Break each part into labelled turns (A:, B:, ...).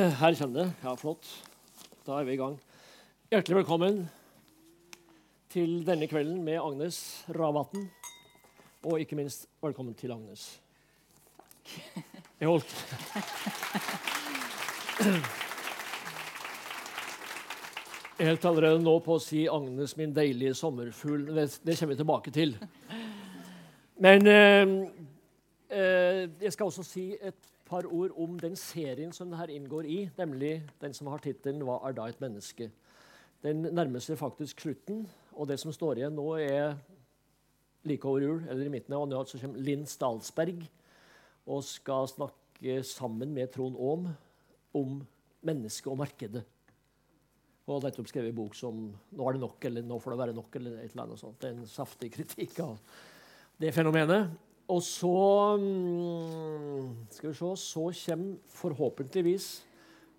A: Her kommer det. Ja, flott. Da er vi i gang. Hjertelig velkommen til denne kvelden med Agnes Ravatn. Og ikke minst velkommen til Agnes. Jeg holdt Jeg holdt allerede nå på å si 'Agnes, min deilige sommerfugl'. Det kommer vi tilbake til. Men eh, eh, jeg skal også si et par ord om den serien som dette inngår i, nemlig den som har tittelen 'Hva er da et menneske?' Den nærmer seg faktisk slutten, og det som står igjen nå, er like over jul, eller i midten av januar, så kommer Linn Stalsberg og skal snakke sammen med Trond Aam om mennesket og markedet. Og nettopp skrevet en bok som 'Nå er det nok', eller 'Nå får det være nok', eller et eller annet sånt. Det er en saftig kritikk av det fenomenet. Og så mm, skal vi se, så kommer forhåpentligvis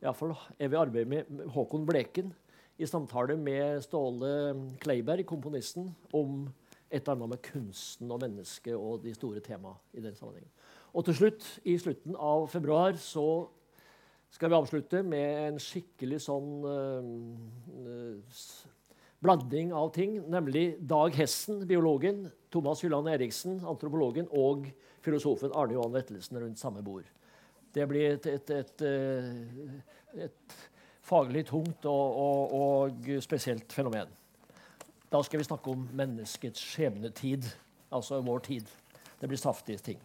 A: Iallfall er vi i arbeid med Håkon Bleken i samtale med Ståle Kleiberg, komponisten, om et eller annet med kunsten og mennesket og de store temaene i den sammenhengen. Og til slutt, i slutten av februar, så skal vi avslutte med en skikkelig sånn uh, blanding av ting, nemlig Dag Hessen, biologen, Thomas Hylland Eriksen, antropologen, og filosofen Arne Johan Vettelsen rundt samme bord. Det blir et, et, et, eh, et faglig tungt og, og, og, spesielt fenomen. Da skal vi snakke om menneskets skjebnetid, altså vår tid. Det blir saftige ting.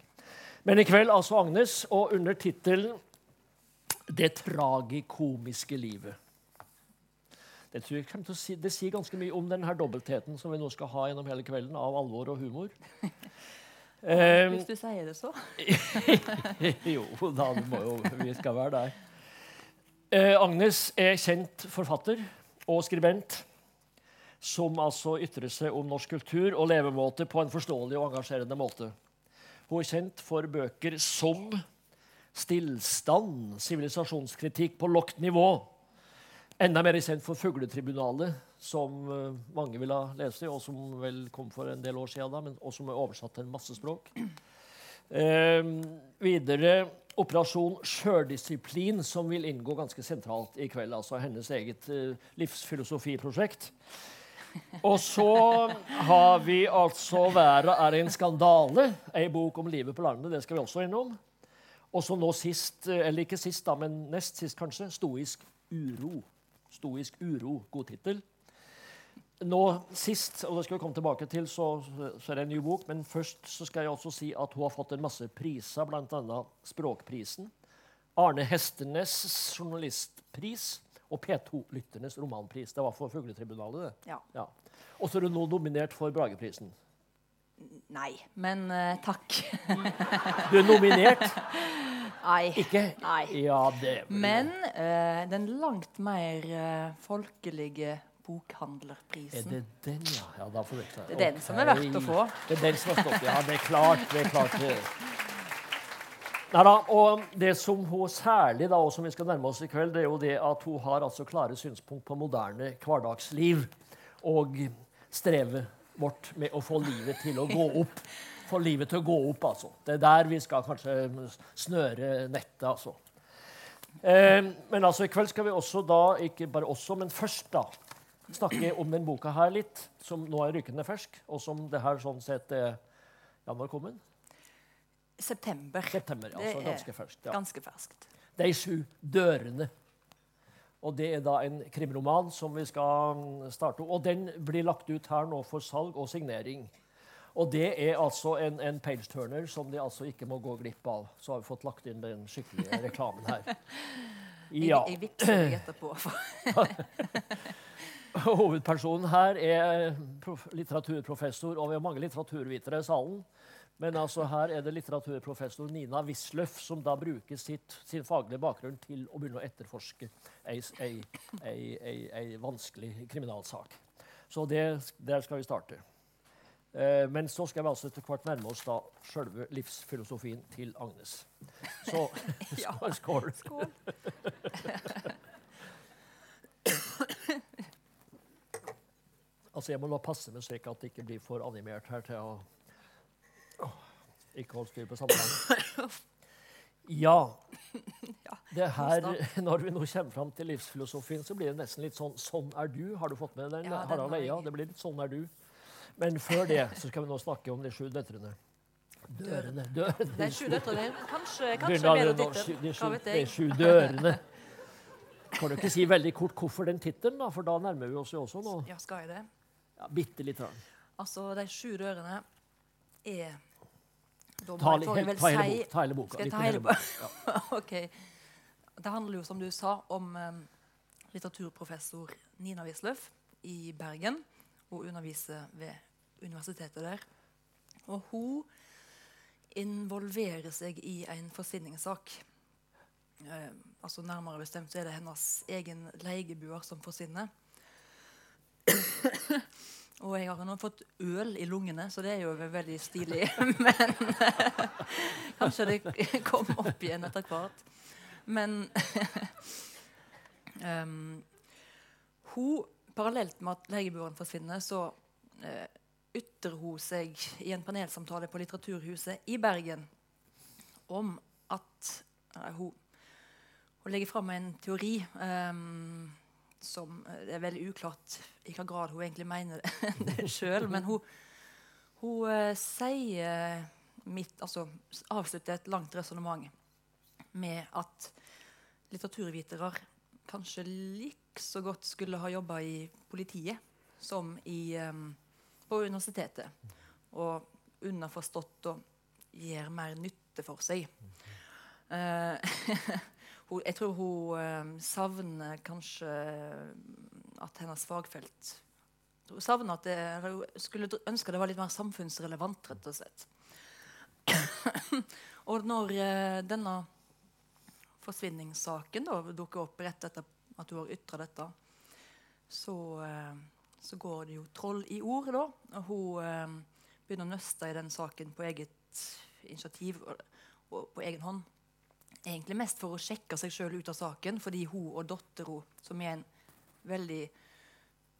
A: Men i kveld altså Agnes, og under tittelen 'Det tragikomiske livet'. Det, tror jeg si, det sier ganske mye om denne dobbeltheten som vi nå skal ha gjennom hele kvelden, av alvor og humor.
B: um, Hvis du sier det så.
A: jo, da jo vi skal være der. Uh, Agnes er kjent forfatter og skribent som altså ytrer seg om norsk kultur og levemåte på en forståelig og engasjerende måte. Hun er kjent for bøker som 'Stillstand', 'Sivilisasjonskritikk på lågt nivå', Enda mer kjent for Fugletribunalet, som uh, mange vil ha lest, i, og som vel kom for en del år siden, da, men, og som er oversatt til en masse språk. Eh, videre Operasjon sjøldisiplin, som vil inngå ganske sentralt i kveld. Altså hennes eget eh, livsfilosofiprosjekt. Og så har vi altså 'Været er en skandale', ei bok om livet på landet. Det skal vi også innom. Og så nå sist, eller ikke sist, da, men nest sist kanskje, 'Stoisk uro'. Stoisk uro. God tittel. Nå sist, og det skal vi komme tilbake til, så, så, er det en ny bok. Men først så skal jeg også si at hun har fått en masse priser, bl.a. Språkprisen. Arne Hestenes journalistpris og P2-lytternes romanpris. Det var for Fugletribunalet, det.
B: Ja.
A: ja. Og så er hun nå nominert for Brageprisen.
B: Nei, men uh, takk.
A: du er nominert?
B: Nei.
A: Ikke?
B: Nei.
A: Ja, det
B: Men uh, den langt mer uh, folkelige bokhandlerprisen.
A: Er det den, ja? ja da får vi
B: det er den okay. som er verdt å få.
A: Det er den som har stått, ja. Det er klart. Det er klart. Neida, og Det som hun særlig da, og som vi skal nærme oss i kveld, det er jo det at hun har altså klare synspunkt på moderne hverdagsliv og strevet vårt med å få livet til å gå opp. Få livet til å gå opp, altså. Det er der vi skal kanskje snøre nettet, altså. Eh, men altså, i kveld skal vi også da, ikke bare også, men først da, snakke om den boka her litt, som nå er rykende fersk, og som det her sånn sett er Ja, når kom den?
B: September.
A: September, altså, ganske ferskt. Ja.
B: Ganske ferskt.
A: De sju dørene. Og Det er da en krimroman som vi skal starte. Og den blir lagt ut her nå for salg og signering. Og det er altså en, en page-turner som de altså ikke må gå glipp av. Så har vi fått lagt inn den skikkelige reklamen her.
B: Ja. Jeg, jeg vippser etterpå.
A: Hovedpersonen her er litteraturprofessor, og vi har mange litteraturvitere i salen. Men altså her er det litteraturprofessor Nina Wisløff som da bruker sitt, sin faglige bakgrunn til å begynne å etterforske ei, ei, ei, ei vanskelig kriminalsak. Så det, der skal vi starte. Eh, men så skal vi altså etter hvert nærme oss da sjølve livsfilosofien til Agnes. Så skål. skål. skål. altså Jeg må la passe meg slik at det ikke blir for animert her til å ikke holde styr på samtalen. Ja. det her, Når vi nå kommer fram til livsfilosofien, så blir det nesten litt sånn 'Sånn er du'. Har du fått med den?
B: Ja, den
A: Harald Eia. Det blir litt 'Sånn er du'. Men før det så skal vi nå snakke om de sju døtrene. Dørene, dørene.
B: De sju døtrene. Kanskje, kanskje bedre tittel.
A: De sju, de sju dørene. Kan du ikke si veldig kort hvorfor den tittelen, da? For da nærmer vi oss jo også nå.
B: Ja, skal jeg det?
A: Ja, bitte litt.
B: Altså, de sju dørene er Da må
A: Ta,
B: jeg- får jeg vel
A: ta hele,
B: si
A: bok, ta hele boka.
B: Skal jeg ta hele
A: boka. Ja.
B: OK. Det handler jo, som du sa, om um, litteraturprofessor Nina Wisløff i Bergen. Hun underviser ved universitetet der. Og hun involverer seg i en forsinningssak. Eh, altså Nærmere bestemt er det hennes egen leieboer som forsvinner. Og jeg har nå fått øl i lungene, så det er jo veldig stilig. Men kanskje det kom opp igjen etter hvert. Men um, hun, parallelt med at leieboeren forsvinner, så uh, ytrer hun seg i en panelsamtale på Litteraturhuset i Bergen om at nei, hun, hun legger fram en teori um, som eh, Det er veldig uklart i hva grad hun egentlig mener det sjøl, men hun, hun uh, sier mitt, altså, avslutter et langt resonnement med at litteraturvitere kanskje like så godt skulle ha jobba i politiet som i, em, på universitetet. Og underforstått å gjøre mer nytte for seg. Uh, jeg tror hun eh, savner kanskje at hennes fagfelt Hun savner at det, hun skulle ønske det var litt mer samfunnsrelevant, rett og slett. og når eh, denne forsvinningssaken da dukker opp rett etter at du har ytra dette, så, eh, så går det jo troll i ord, da. Og hun eh, begynner å nøste i den saken på eget initiativ og, og på egen hånd. Egentlig mest for å sjekke seg sjøl ut av saken, fordi hun og dattera, som er en veldig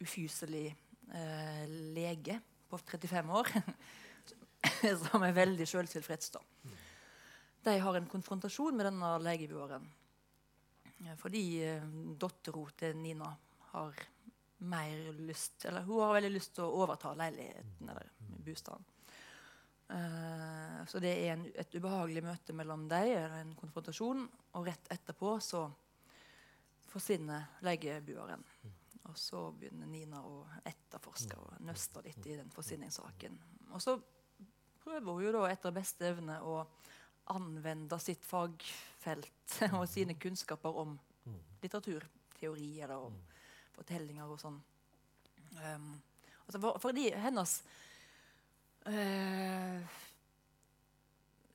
B: ufyselig eh, lege på 35 år, som er veldig sjøltilfreds, da. De har en konfrontasjon med denne legebueren. Eh, Fordi eh, dattera til Nina har mer lyst Eller hun har veldig lyst til å overta leiligheten eller bostaden. Uh, så det er en, et ubehagelig møte mellom dem, en konfrontasjon. Og rett etterpå så forsvinner legebueren. Og så begynner Nina å etterforske og nøste litt i den forsvinningssaken. Og så prøver hun jo da etter beste evne å anvende sitt fagfelt og sine kunnskaper om litteraturteori eller om fortellinger og sånn. Um, altså for, fordi hennes uh,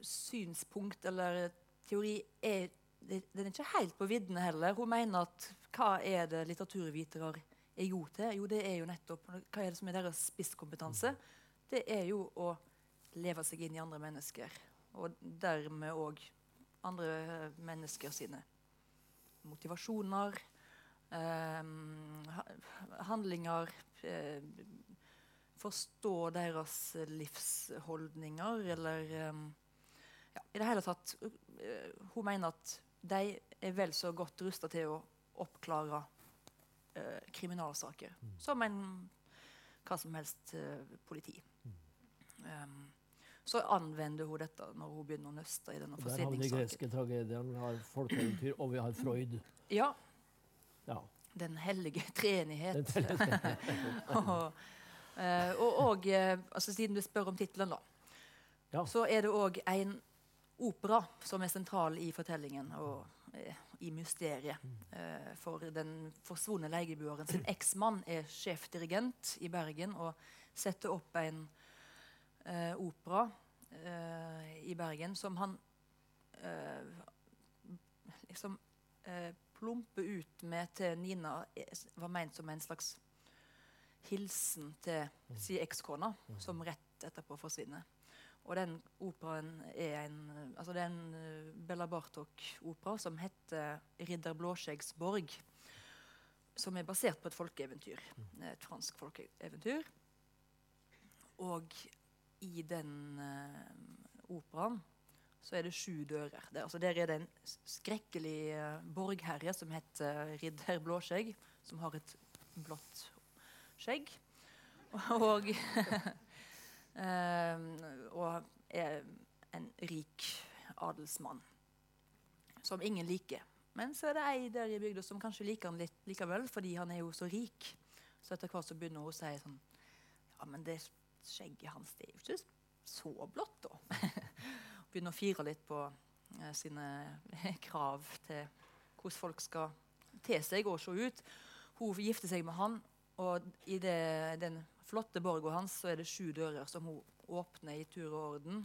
B: synspunkt eller teori er Den er ikke helt på viddene heller. Hun mener at hva er det litteraturvitere er gode til? Jo, det er jo nettopp Hva er det som er deres spisskompetanse? Det er jo å leve seg inn i andre mennesker. Og dermed òg andre mennesker sine motivasjoner, handlinger eh, Forstå deres livsholdninger, eller eh, ja, I det hele tatt eh, Hun mener at de er vel så godt rusta til å oppklare eh, kriminalsaker som en hva som helst eh, politi. Um, så anvender hun dette når hun begynner å nøste i denne
A: Der har vi de greske tragediene, vi har folkeeventyr, og vi har Freud.
B: Ja,
A: Ja.
B: Den hellige treenighet. Og, eh, og, og eh, altså, siden du spør om tittelen, da,
A: Ja.
B: så er det òg en opera som er sentral i fortellingen og eh, i mysteriet. Eh, for den forsvunne leiebueren sin eksmann er sjefdirigent i Bergen og setter opp en eh, opera eh, i Bergen som han eh, liksom plumper ut med til Nina eh, var ment som en slags hilsen til si ekskona, som rett etterpå forsvinner. Og den operaen er en altså det er en eh, Bella Bartok-opera som heter 'Ridder Blåskjeggs borg'. Som er basert på et folkeeventyr. Et fransk folkeeventyr. Og i den uh, operaen så er det sju dører. Der, altså der er det en skrekkelig uh, borgherre som heter ridder Blåskjegg, som har et blått skjegg. Og, uh, og er en rik adelsmann som ingen liker. Men så er det ei der i bygda som kanskje liker han litt likevel, fordi han er jo så rik. Så etter hvert så begynner hun å si sånn Ja, men det skjegget hans det er jo ikke så blått, da. begynner å fire litt på eh, sine krav til hvordan folk skal te seg og se ut. Hun gifter seg med han, og i det, den flotte borga hans så er det sju dører som hun åpner i tur og orden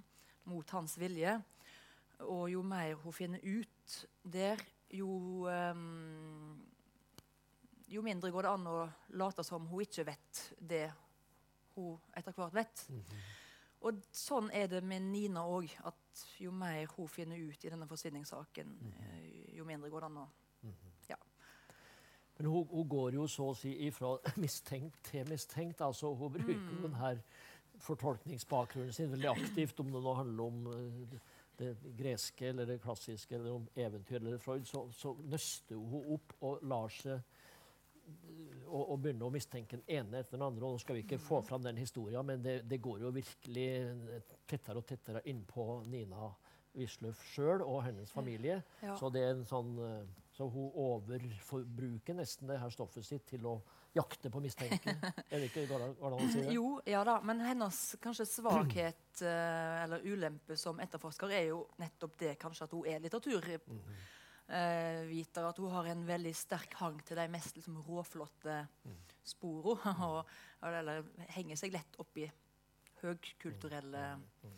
B: mot hans vilje. Og jo mer hun finner ut der, jo um, Jo mindre går det an å late som hun ikke vet det hun etter hvert vet. Mm -hmm. Og sånn er det med Nina òg. At jo mer hun finner ut i denne forsvinningssaken, -hmm. jo mindre går det an å -hmm. ja.
A: Men hun, hun, går jo så å si ifra mistenkt til mistenkt. altså Hun bruker mm. den her fortolkningsbakgrunnen sin veldig aktivt, om det nå handler om uh, det greske eller det klassiske eller om eventyr eller Freud, så, så nøster hun opp og lar seg og, og begynne å mistenke den ene etter den andre. og Nå skal vi ikke få fram den historien, men det, det går jo virkelig tettere og tettere innpå Nina Wisløff sjøl og hennes familie. Ja. Så, det er en sånn, eh, så hun overforbruker nesten det her stoffet sitt til å jakte på mistenke. Er det ikke går å si det?
B: Jo, ja da, men hennes kanskje svakhet uh, eller ulempe som etterforsker er jo nettopp det kanskje at hun er litteraturviter. Mm -hmm. uh, at hun har en veldig sterk hang til de mest liksom, råflotte mm. sporene. Og, eller henger seg lett opp i høgkulturelle mm.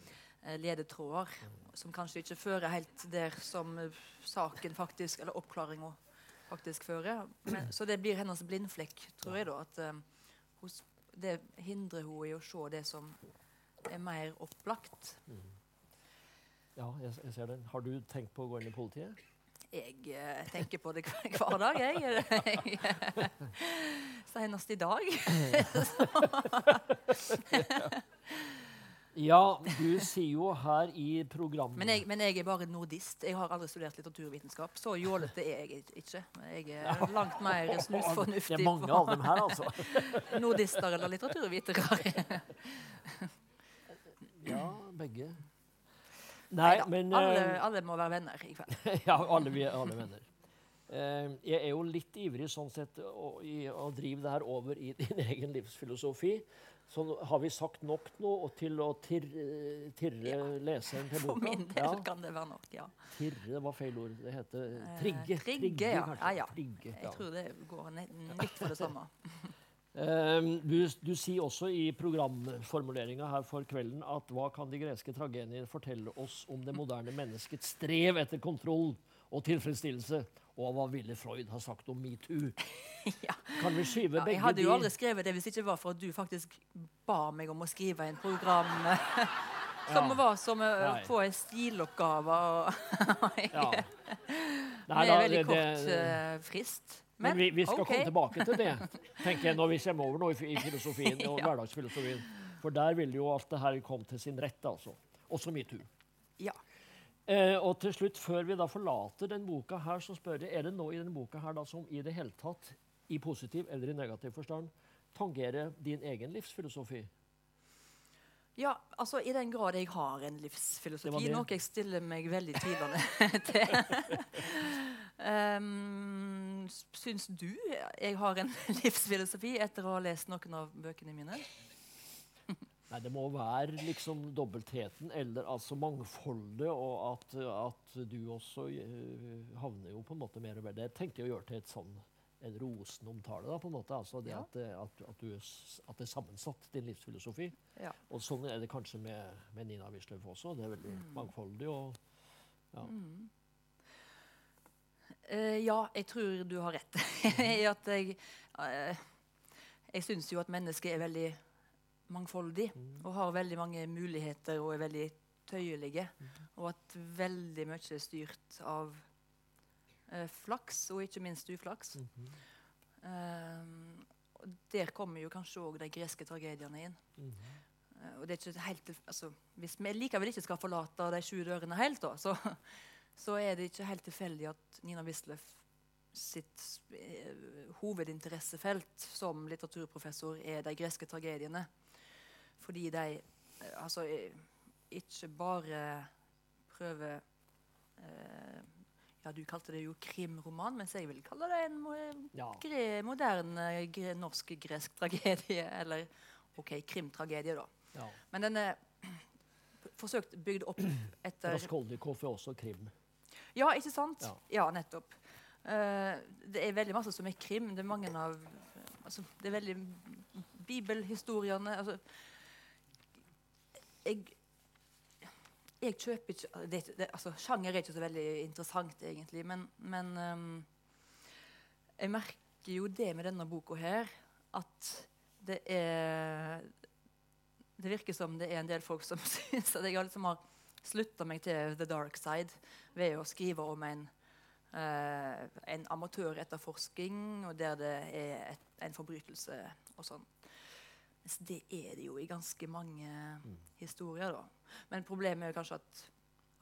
B: uh, ledetråder som kanskje ikke fører helt der som saken faktisk, eller oppklaringa faktisk fører. Men, så det blir hennes blindflekk, tror jeg. da, at um, hos, Det hindrer hun i å se det som er mer opplagt. Mm.
A: Ja, jeg, jeg, ser den. Har du tenkt på å gå inn i politiet?
B: Jeg uh, tenker på det hver, hver dag, jeg. Senest i dag.
A: Ja, du sier jo her i programmet
B: men jeg, men jeg, er bare nordist. Jeg har aldri studert litteraturvitenskap. Så jålete er jeg ikke. Jeg er langt mer snusfornuftig.
A: Det er mange av dem her, altså.
B: Nordister eller litteraturvitere.
A: ja, begge.
B: Nei, Neida, men alle, uh, alle, må være venner i kveld.
A: ja, alle, vi er alle venner. Uh, jeg er jo litt ivrig sånn sett å, i, å drive det her over i din egen livsfilosofi. Så har vi sagt nok nå til å tirre, tirre ja. leseren til boka?
B: For min del ja. kan det være nok, ja.
A: Tirre var feil ord. Det heter eh, trigge.
B: Eh, trigge, trigge ja. Trigge, ja. Jeg tror det går litt for det samme.
A: um, du, du, sier også i programformuleringa her for kvelden at hva kan de greske tragedier fortelle oss om det moderne menneskets strev etter kontroll og tilfredsstillelse? Og hva ville Freud ha sagt om metoo? ja. Kan vi skyve ja, begge
B: Jeg hadde jo aldri skrevet det hvis det ikke var for at du faktisk ba meg om å skrive en program som ja. var som å få en stiloppgave. Nei, Med veldig kort det, uh, frist.
A: Men, men vi, vi, skal okay. komme tilbake til det tenker jeg, når vi kommer over nå i, i filosofien og hverdagsfilosofien. For der vil jo alt det her komme til sin rett. altså. Også metoo.
B: Ja.
A: Eh, og til slutt, Før vi da forlater den boka, her, så spør jeg, er det noe i denne boka her da, som i det hele tatt, i positiv eller i negativ forstand, tangerer din egen livsfilosofi?
B: Ja, altså i den grad jeg har en livsfilosofi, noe jeg stiller meg veldig tvilende til. um, syns du jeg har en livsfilosofi etter å ha lest noen av bøkene mine?
A: Nei, det må være liksom dobbeltheten, eller altså mangfoldet, og at, at du også uh, havner jo på en måte mer og mer Det tenkte jeg å gjøre til et sånn, en rosende omtale. da, på en måte, altså det ja. at, at, at, du, at, det er sammensatt, din livsfilosofi. Ja. Og sånn er det kanskje med, med Nina Wisløff også. Det er veldig mm. mangfoldig. og ja. Mm.
B: Uh, ja, jeg tror du har rett at jeg uh, Jeg syns jo at mennesket er veldig mangfoldig mm. og har veldig mange muligheter og er veldig tøyelige. Mm. Og at veldig mye er styrt av uh, flaks, og ikke minst uflaks. Mm -hmm. der kommer jo kanskje òg de greske tragediene inn. -hmm. Eh, og det er ikke helt, altså, Hvis vi likevel ikke skal forlate de sju dørene helt, da, så, så er det ikke helt tilfeldig at Nina Wisløff sitt eh, hovedinteressefelt som litteraturprofessor er de greske tragediene. Fordi de eh, altså eh, ikke bare prøver eh, Ja, du kalte det jo krimroman, mens jeg vil kalle det en mo
A: Ja.
B: gre moderne gre norsk-gresk tragedie. Eller OK, krimtragedie, da.
A: ja.
B: Men den er forsøkt bygd opp etter
A: Raskolnikov er også krim.
B: Ja, ikke sant?
A: Ja.
B: Ja, nettopp. Uh, det er veldig masse som er krim. Det er mange av altså, Det er veldig Bibelhistoriene altså, Jeg jeg kjøper ikke det, det, altså, Sjanger er ikke så veldig interessant, egentlig. Men, men um, jeg merker jo det med denne boka her, at det er Det virker som det er en del folk som syns at jeg liksom har slutta meg til the dark side ved å skrive om en, uh, en amatøretterforsking, og der det er et, en forbrytelse og sånn. Mens det er det jo i ganske mange historier, da. Men problemet er kanskje at,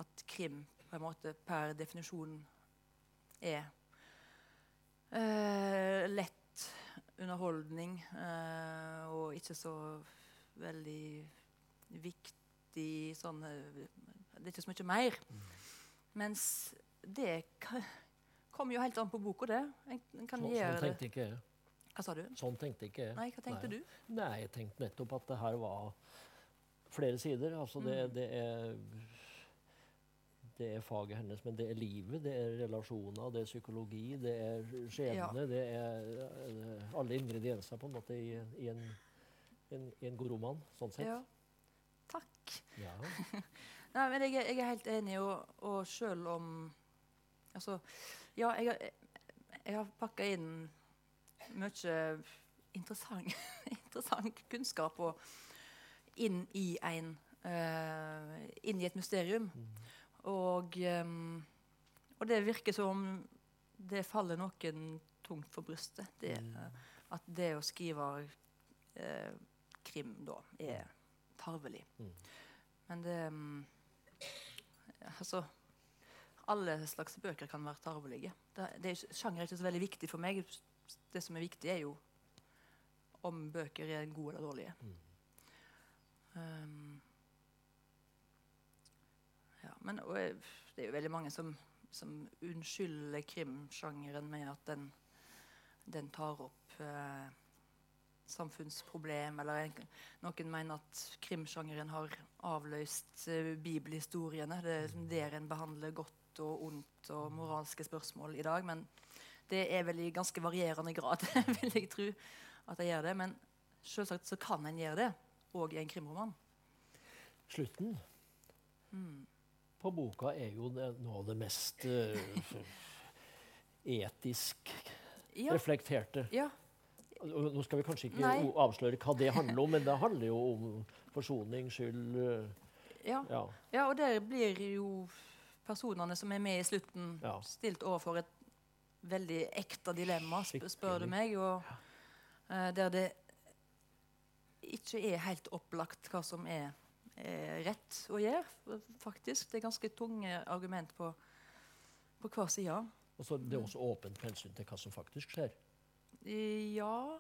B: at krim på en måte per definisjon er uh, lett underholdning uh, og ikke så veldig viktig sånn eh, Det er ikke så mye mer. Mens det kommer jo helt an på boka, det. En, en kan
A: Så, sånn
B: gjøre Sånn
A: tenkte ikke jeg.
B: Hva sa du?
A: Sånn tenkte ikke jeg.
B: Nei, hva tenkte
A: Nei.
B: du?
A: Nei, jeg tenkte nettopp at det her var flere sider. Altså det,
B: Mm.
A: det er det er faget hennes, men det er livet, det er relasjoner, det er psykologi, det er skjebne. Det er eh, alle ingredienser på en måte i, i, en, en, i en god roman, sånn sett.
B: Ja. Takk.
A: Ja.
B: Nei, men jeg, jeg er helt enig, og, og selv om Altså, ja, jeg, jeg har pakka inn mye interessant, interessant kunnskap og inn i en uh, Inn i et mysterium. Og, um, og det virker som det faller noen tungt for brystet. Det, mm. at det å skrive eh, krim da er tarvelig.
A: Mm.
B: Men det mm, Altså Alle slags bøker kan være tarvelige. Det, det er, sjanger er ikke så veldig viktig for meg. Det som er viktig, er jo om bøker er gode eller dårlige. Um, ja, men jeg- det er jo veldig mange som, som unnskylder krimsjangeren med at den, den tar opp eh, samfunnsproblem, eller en, noen mener at krimsjangeren har avløst uh, bibelhistoriene. Det er liksom der en behandler godt og ondt og moralske spørsmål i dag. Men det er vel i ganske varierende grad, vil jeg tro, at jeg gjør det. Men selvsagt så kan en gjøre det, òg i en krimroman.
A: Slutten
B: Mm.
A: på boka er jo det, noe av det mest uh, etisk
B: Ja,
A: reflekterte.
B: ja,
A: Nå skal vi kanskje ikke
B: Nei.
A: avsløre hva det handler om, men det handler jo om forsoning, skyld eh,
B: ja.
A: Ja.
B: ja, og der blir jo personene som er med i slutten,
A: Ja.
B: stilt overfor et veldig ekte dilemma, sp spør du meg. Og, uh, der det ikke er helt opplagt hva som er, er rett å gjøre, faktisk. Det er ganske tunge argument på, på hver side.
A: Og så Det er også åpent hensyn til hva som faktisk skjer.
B: Ja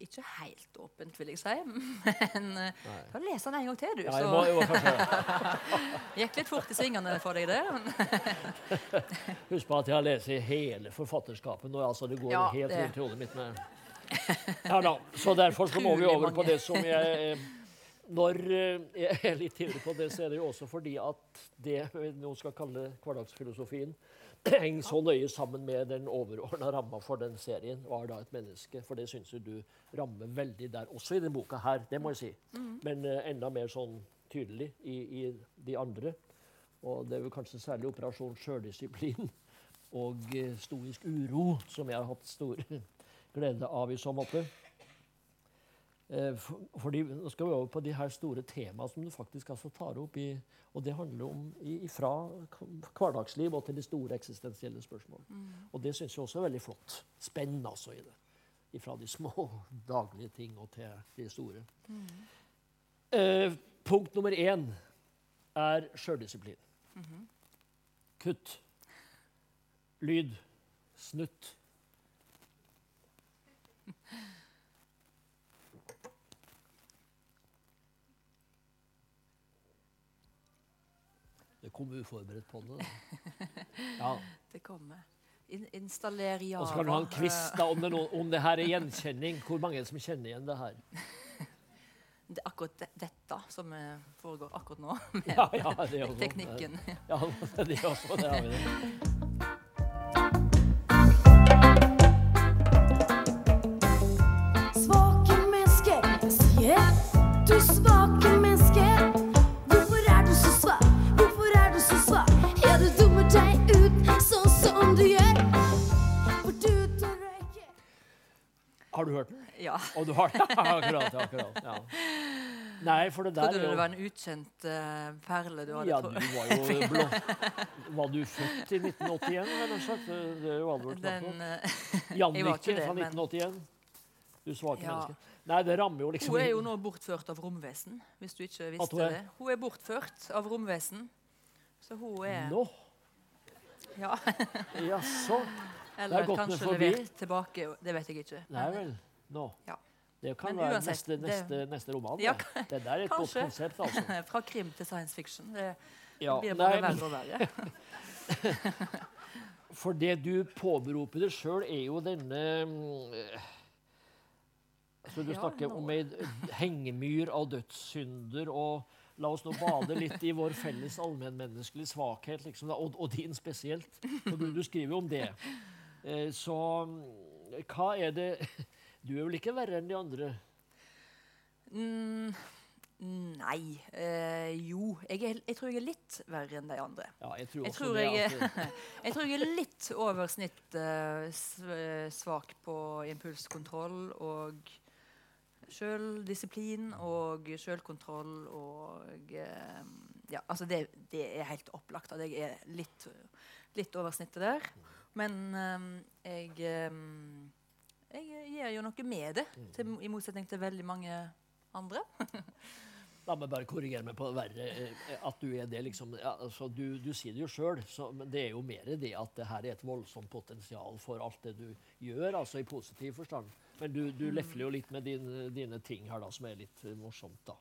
B: Ikke helt åpent, vil jeg si. Men eh,
A: Nei.
B: lese leser den en gang til, du.
A: Ja, jeg
B: så
A: må, kanskje
B: gikk litt fort i svingene for deg, det.
A: Husk på at jeg har lest hele forfatterskapet nå. altså Det går
B: Ja,
A: helt rundt i hodet mitt med Ja da. Så derfor så må vi over på det som jeg eh, Når eh, jeg er litt ivrig på det, så er det jo også fordi at det vi nå skal kalle hverdagsfilosofien, henger så nøye sammen med den overordna ramma for den serien. Var da et menneske? For det syns jo du rammer veldig der, også i denne boka her, det må jeg si. Men uh, enda mer sånn tydelig i, i de andre. Og det er vel kanskje særlig Operasjon sjøldisiplin og uh, stoisk uro som jeg har hatt stor glede av i så måte. Eh, for, fordi, nå skal vi over på de her store temaene som du faktisk altså tar opp. I, og det handler om i, fra hverdagsliv og til de store eksistensielle spørsmål. Og det syns jeg også er veldig flott. Spenn altså i det. Fra de små daglige ting og til de store. Eh, punkt nummer én er sjøldisiplin. Kutt. Lyd. Snutt. Det kom uforberedt på det. Ja.
B: Det kommer. In installer Java.
A: Og så kan du ha en quiz da, om, det no om det her er gjenkjenning. Hvor mange som kjenner igjen det her?
B: Det er akkurat de dette som eh, foregår akkurat nå. Med
A: Ja, ja, det også,
B: teknikken.
A: Ja, det er også, det har vi det. Har du hørt den?
B: Ja.
A: Og du har den? Akkurat. akkurat ja. Nei, for det der
B: Trodde du det var en ukjent uh, perle du hadde
A: Ja, du var jo blå. Var du født i 1981, eller sagt? Det er jo aldri knapt
B: Den,
A: nok.
B: eh,
A: Jannicke fra 1981. Du svake
B: Ja.
A: menneske. Nei, det rammer jo liksom
B: Hun er jo nå bortført av romvesen, hvis du ikke visste
A: hun
B: det. Hun er bortført av romvesen. Så hun er
A: Nå?
B: Ja.
A: Jaså?
B: Eller kanskje levert tilbake. Det vet jeg ikke.
A: Nei vel. Nå.
B: Ja.
A: Det kan
B: uansett,
A: være
B: neste,
A: neste,
B: det-
A: neste, roman.
B: Ja,
A: det. det der er et godt konsept, altså.
B: Fra krim til science fiction. Det
A: Ja,
B: blir bare verre og verre.
A: For det du påberoper deg sjøl, er jo denne mm, altså Du snakker om ei hengemyr av dødssynder, og la oss nå bade litt i vår felles allmennmenneskelige svakhet, liksom, og, og din spesielt. For du, du skriver jo om det. Eh, så hva er det Du er vel ikke verre enn de andre?
B: Mm, nei. Eh, jo, jeg, er, jeg tror jeg er litt verre enn de andre.
A: Ja, jeg tror
B: Jeg tror jeg,
A: altså.
B: jeg tror jeg er litt over snittet eh, svak på impulskontroll og sjøldisiplin og sjølkontroll og eh, Ja, altså det, det er helt opplagt at jeg er litt, litt over snittet der. Men um, jeg um, Jeg gjør jo noe med det, til, i motsetning til veldig mange andre.
A: La meg bare korrigere meg på verre. eh, At du er det, liksom. Ja, altså, du, du sier det jo sjøl, men det er jo mer det at det her er et voldsomt potensial for alt det du gjør, altså i positiv forstand. Men du, du lefler jo litt med dine, dine ting her, da, som er litt eh, morsomt, da.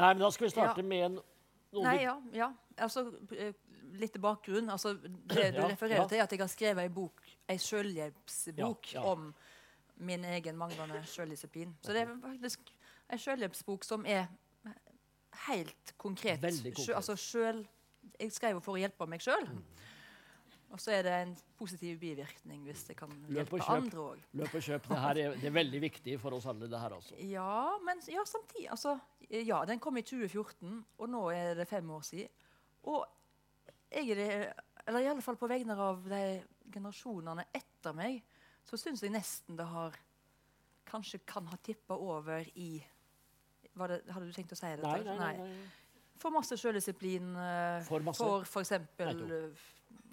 A: Nei, men da skal vi starte
B: Ja.
A: med en
B: Nei, ja. ja. Altså, eh, litt til bakgrunn. Altså, det du
A: Ja,
B: refererer
A: ja.
B: til, er at jeg har skrevet ei bok, ei selvhjelpsbok
A: Ja,
B: om min egen manglende selvdisiplin. Så det er faktisk ei selvhjelpsbok som er helt konkret.
A: Konkret.
B: Sjø- altså, selv, jeg skrev for å hjelpe meg sjøl.
A: Mm.
B: Og så er det en positiv bivirkning hvis det kan hjelpe andre òg.
A: Løp og kjøp. Det her er, det er veldig viktig for oss alle, det her, altså.
B: Ja, men ja, samtidig altså, Ja, den kom i 2014, og nå er det fem år siden. Og jeg er eller i alle fall på vegne av de generasjonene etter meg, så syns jeg nesten det har Kanskje kan ha tippa over i det, Hadde du tenkt å si det?
A: Nei, nei, nei. nei.
B: For masse sjøldisiplin uh,
A: For masse.
B: for f.eks.
A: Nettopp.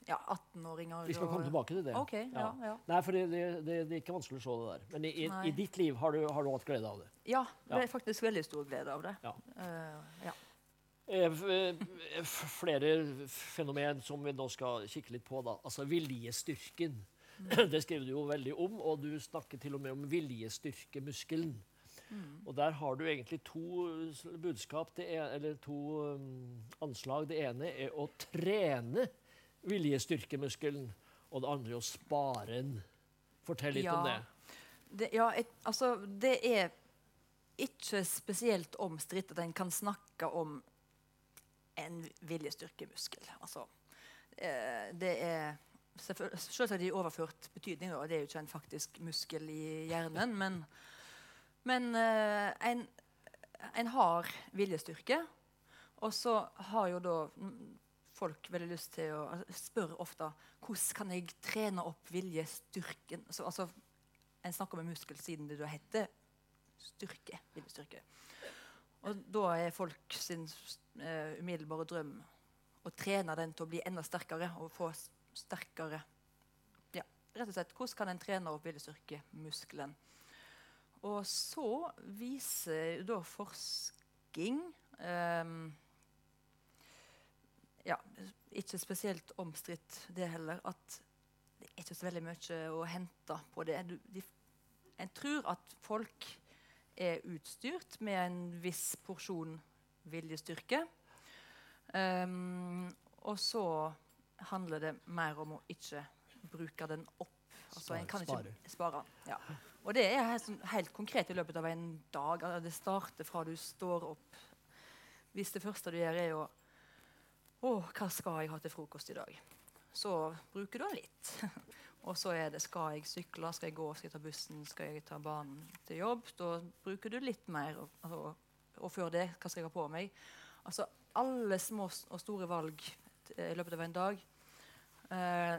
B: ja, 18-åringer.
A: Vi skal komme tilbake til det.
B: Okay, Ja, ja.
A: Nei, for det, det, det, er ikke vanskelig å se det der. Men i, i, i ditt liv har du, har du hatt glede av det.
B: ja det er faktisk veldig stor glede av det.
A: Ja.
B: Eh, ja.
A: Eh, eh, flere fenomen som vi nå skal kikke litt på. da. Altså viljestyrken. Det skriver du jo veldig om, og du snakker til og med om viljestyrkemuskelen. Og der har du egentlig to budskap, det er, eller to um, anslag. Det ene er å trene viljestyrkemuskelen, og det andre er å spare den. Fortell litt om det.
B: Det, ja, et, altså, det er ikke spesielt omstridt at en kan snakke om en viljestyrkemuskel. Altså, eh, det er Selvsagt i overført betydning. Da. Det er jo ikke en faktisk muskel i hjernen. Men, men eh, en, en har viljestyrke. Og så har jo da folk veldig lyst til å spørre Spør ofte hvordan kan jeg trene opp viljestyrken. Så, altså, en snakker om en muskel siden det da heter styrke. Viljestyrke. Og da er folk sin uh, umiddelbare drøm å trene den til å bli enda sterkere og få sterkere Ja, rett og slett. Hvordan kan en trene opp viljestyrkemuskelen? Og så viser da tenking. um, ja, ikke spesielt omstridt det heller. At det er ikke så veldig mye å hente på det. Du, de, en tror at folk er utstyrt med en viss porsjon viljestyrke. Um, og så handler det mer om å ikke bruke den opp. Altså, en kan ikke
A: Spare.
B: den. Ja. Og det er helt, sånn, helt konkret i løpet av en dag. Altså, Det starter fra du står opp. Hvis det første du gjør, er å Å, hva skal jeg ha til frokost i dag? Så bruker du den litt. Og så er det skal jeg sykle, skal jeg gå, skal jeg ta bussen, skal jeg ta banen til jobb? Da bruker du litt mer. Og, altså, og før det, hva skal jeg ha på meg? Altså alle små og store valg i løpet av en dag. Eh,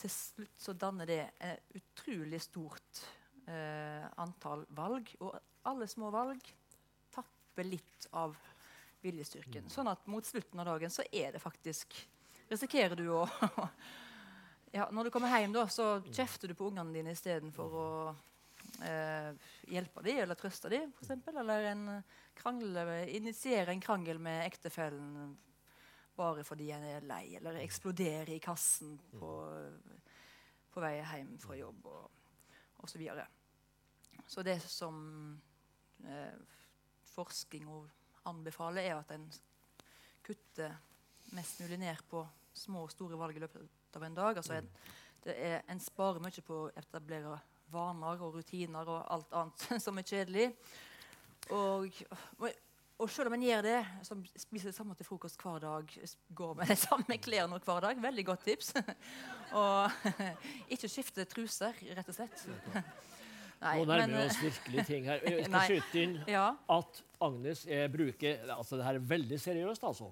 B: til slutt så danner det et utrolig stort eh, antall valg. Og alle små valg tapper litt av viljestyrken. Sånn at mot slutten av dagen så er det faktisk Risikerer du å ja, Når du kommer hjem, da, så kjefter du på ungene dine istedenfor å eh, hjelpe dem eller trøste dem, f.eks. Eller en krangle, initiere en krangel med ektefellen bare fordi en er lei, eller eksplodere i kassen på, på vei hjem fra jobb, og osv. Så, så det som eh, forskning anbefaler, er at en kutter mest mulig ned på små og store valg i løpet av en dag. Altså en, det er, en sparer mye på å etablere vaner og rutiner og alt annet som er kjedelig. Og, og, selv om en gjør det, som spiser det samme til frokost hver dag, går med de samme klærne hver dag, veldig godt tips. og ikke skifte truser, rett og slett. Nei,
A: Nå nærmer vi oss virkelig ting her. Jeg skal skyte inn
B: Ja,
A: at Agnes eh, bruker altså Det her er veldig seriøst, altså.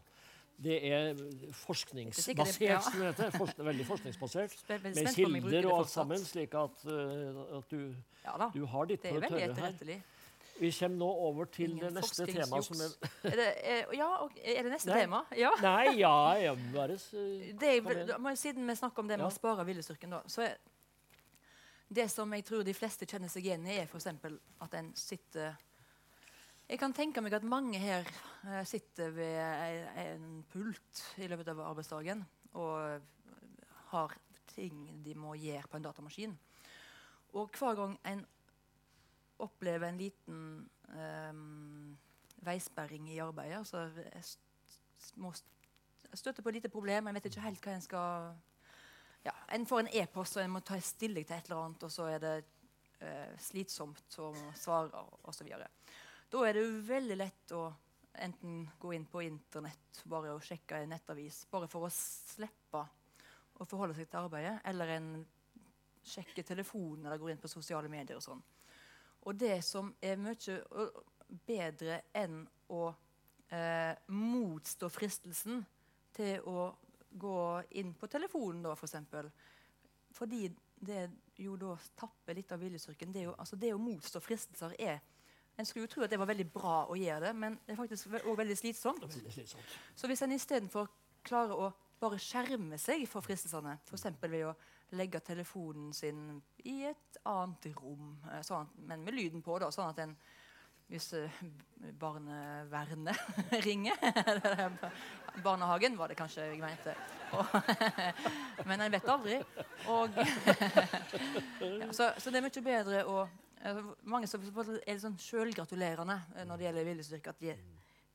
A: Det er forskningsbasert, som det heter. Forsk veldig forskningsbasert. Med kilder og alt sammen, slik at, uh, at du,
B: Ja
A: du har ditt på det tørre her. Vi kommer nå over til
B: Ingen
A: det neste temaet som er.
B: Er det, er, ja, ok, er det neste
A: Nei.
B: tema? Ja.
A: Nei, ja, jeg bare
B: er, må siden vi snakker om det med
A: Ja.
B: å spare viljestyrken, da, så er det som jeg tror de fleste kjenner seg igjen i, er f.eks. at en sitter Jeg kan tenke meg at mange her eh, sitter ved en pult i løpet av arbeidsdagen og har ting de må gjøre på en datamaskin. Og hver gang en opplever en liten um, veisperring i arbeidet, altså jeg s- s- må st- støtte på et lite problem, jeg vet ikke helt hva en skal ja, En får en e-post, og en må ta stilling til et eller annet, og så er det uh, slitsomt å svare, osv. Da er det veldig lett å enten gå inn på internett bare og sjekke en nettavis, bare for å slippe å forholde seg til arbeidet, eller en sjekker telefonen eller går inn på sosiale medier og sånn. Og det som er mye bedre enn å eh, motstå fristelsen til å gå inn på telefonen, da, for eksempel. Fordi det jo da tapper litt av viljestyrken. Det, altså det å motstå fristelser er En skulle jo tro at det var veldig bra å gjøre det, men det er faktisk òg veldig slitsomt.
A: Veldig slitsomt.
B: Så hvis en istedenfor klarer å bare skjerme seg for fristelsene, f.eks. ved å legge telefonen sin i et annet rom, eh, sånn, men med lyden på, da, sånn at en hvis eh, barnevernet ringer Barnehagen var det kanskje jeg mente. Men en vet aldri. Og, ja, så, så det er mye bedre å eh, Mange som er sånn sjølgratulerende eh, når det gjelder viljestyrke, at de,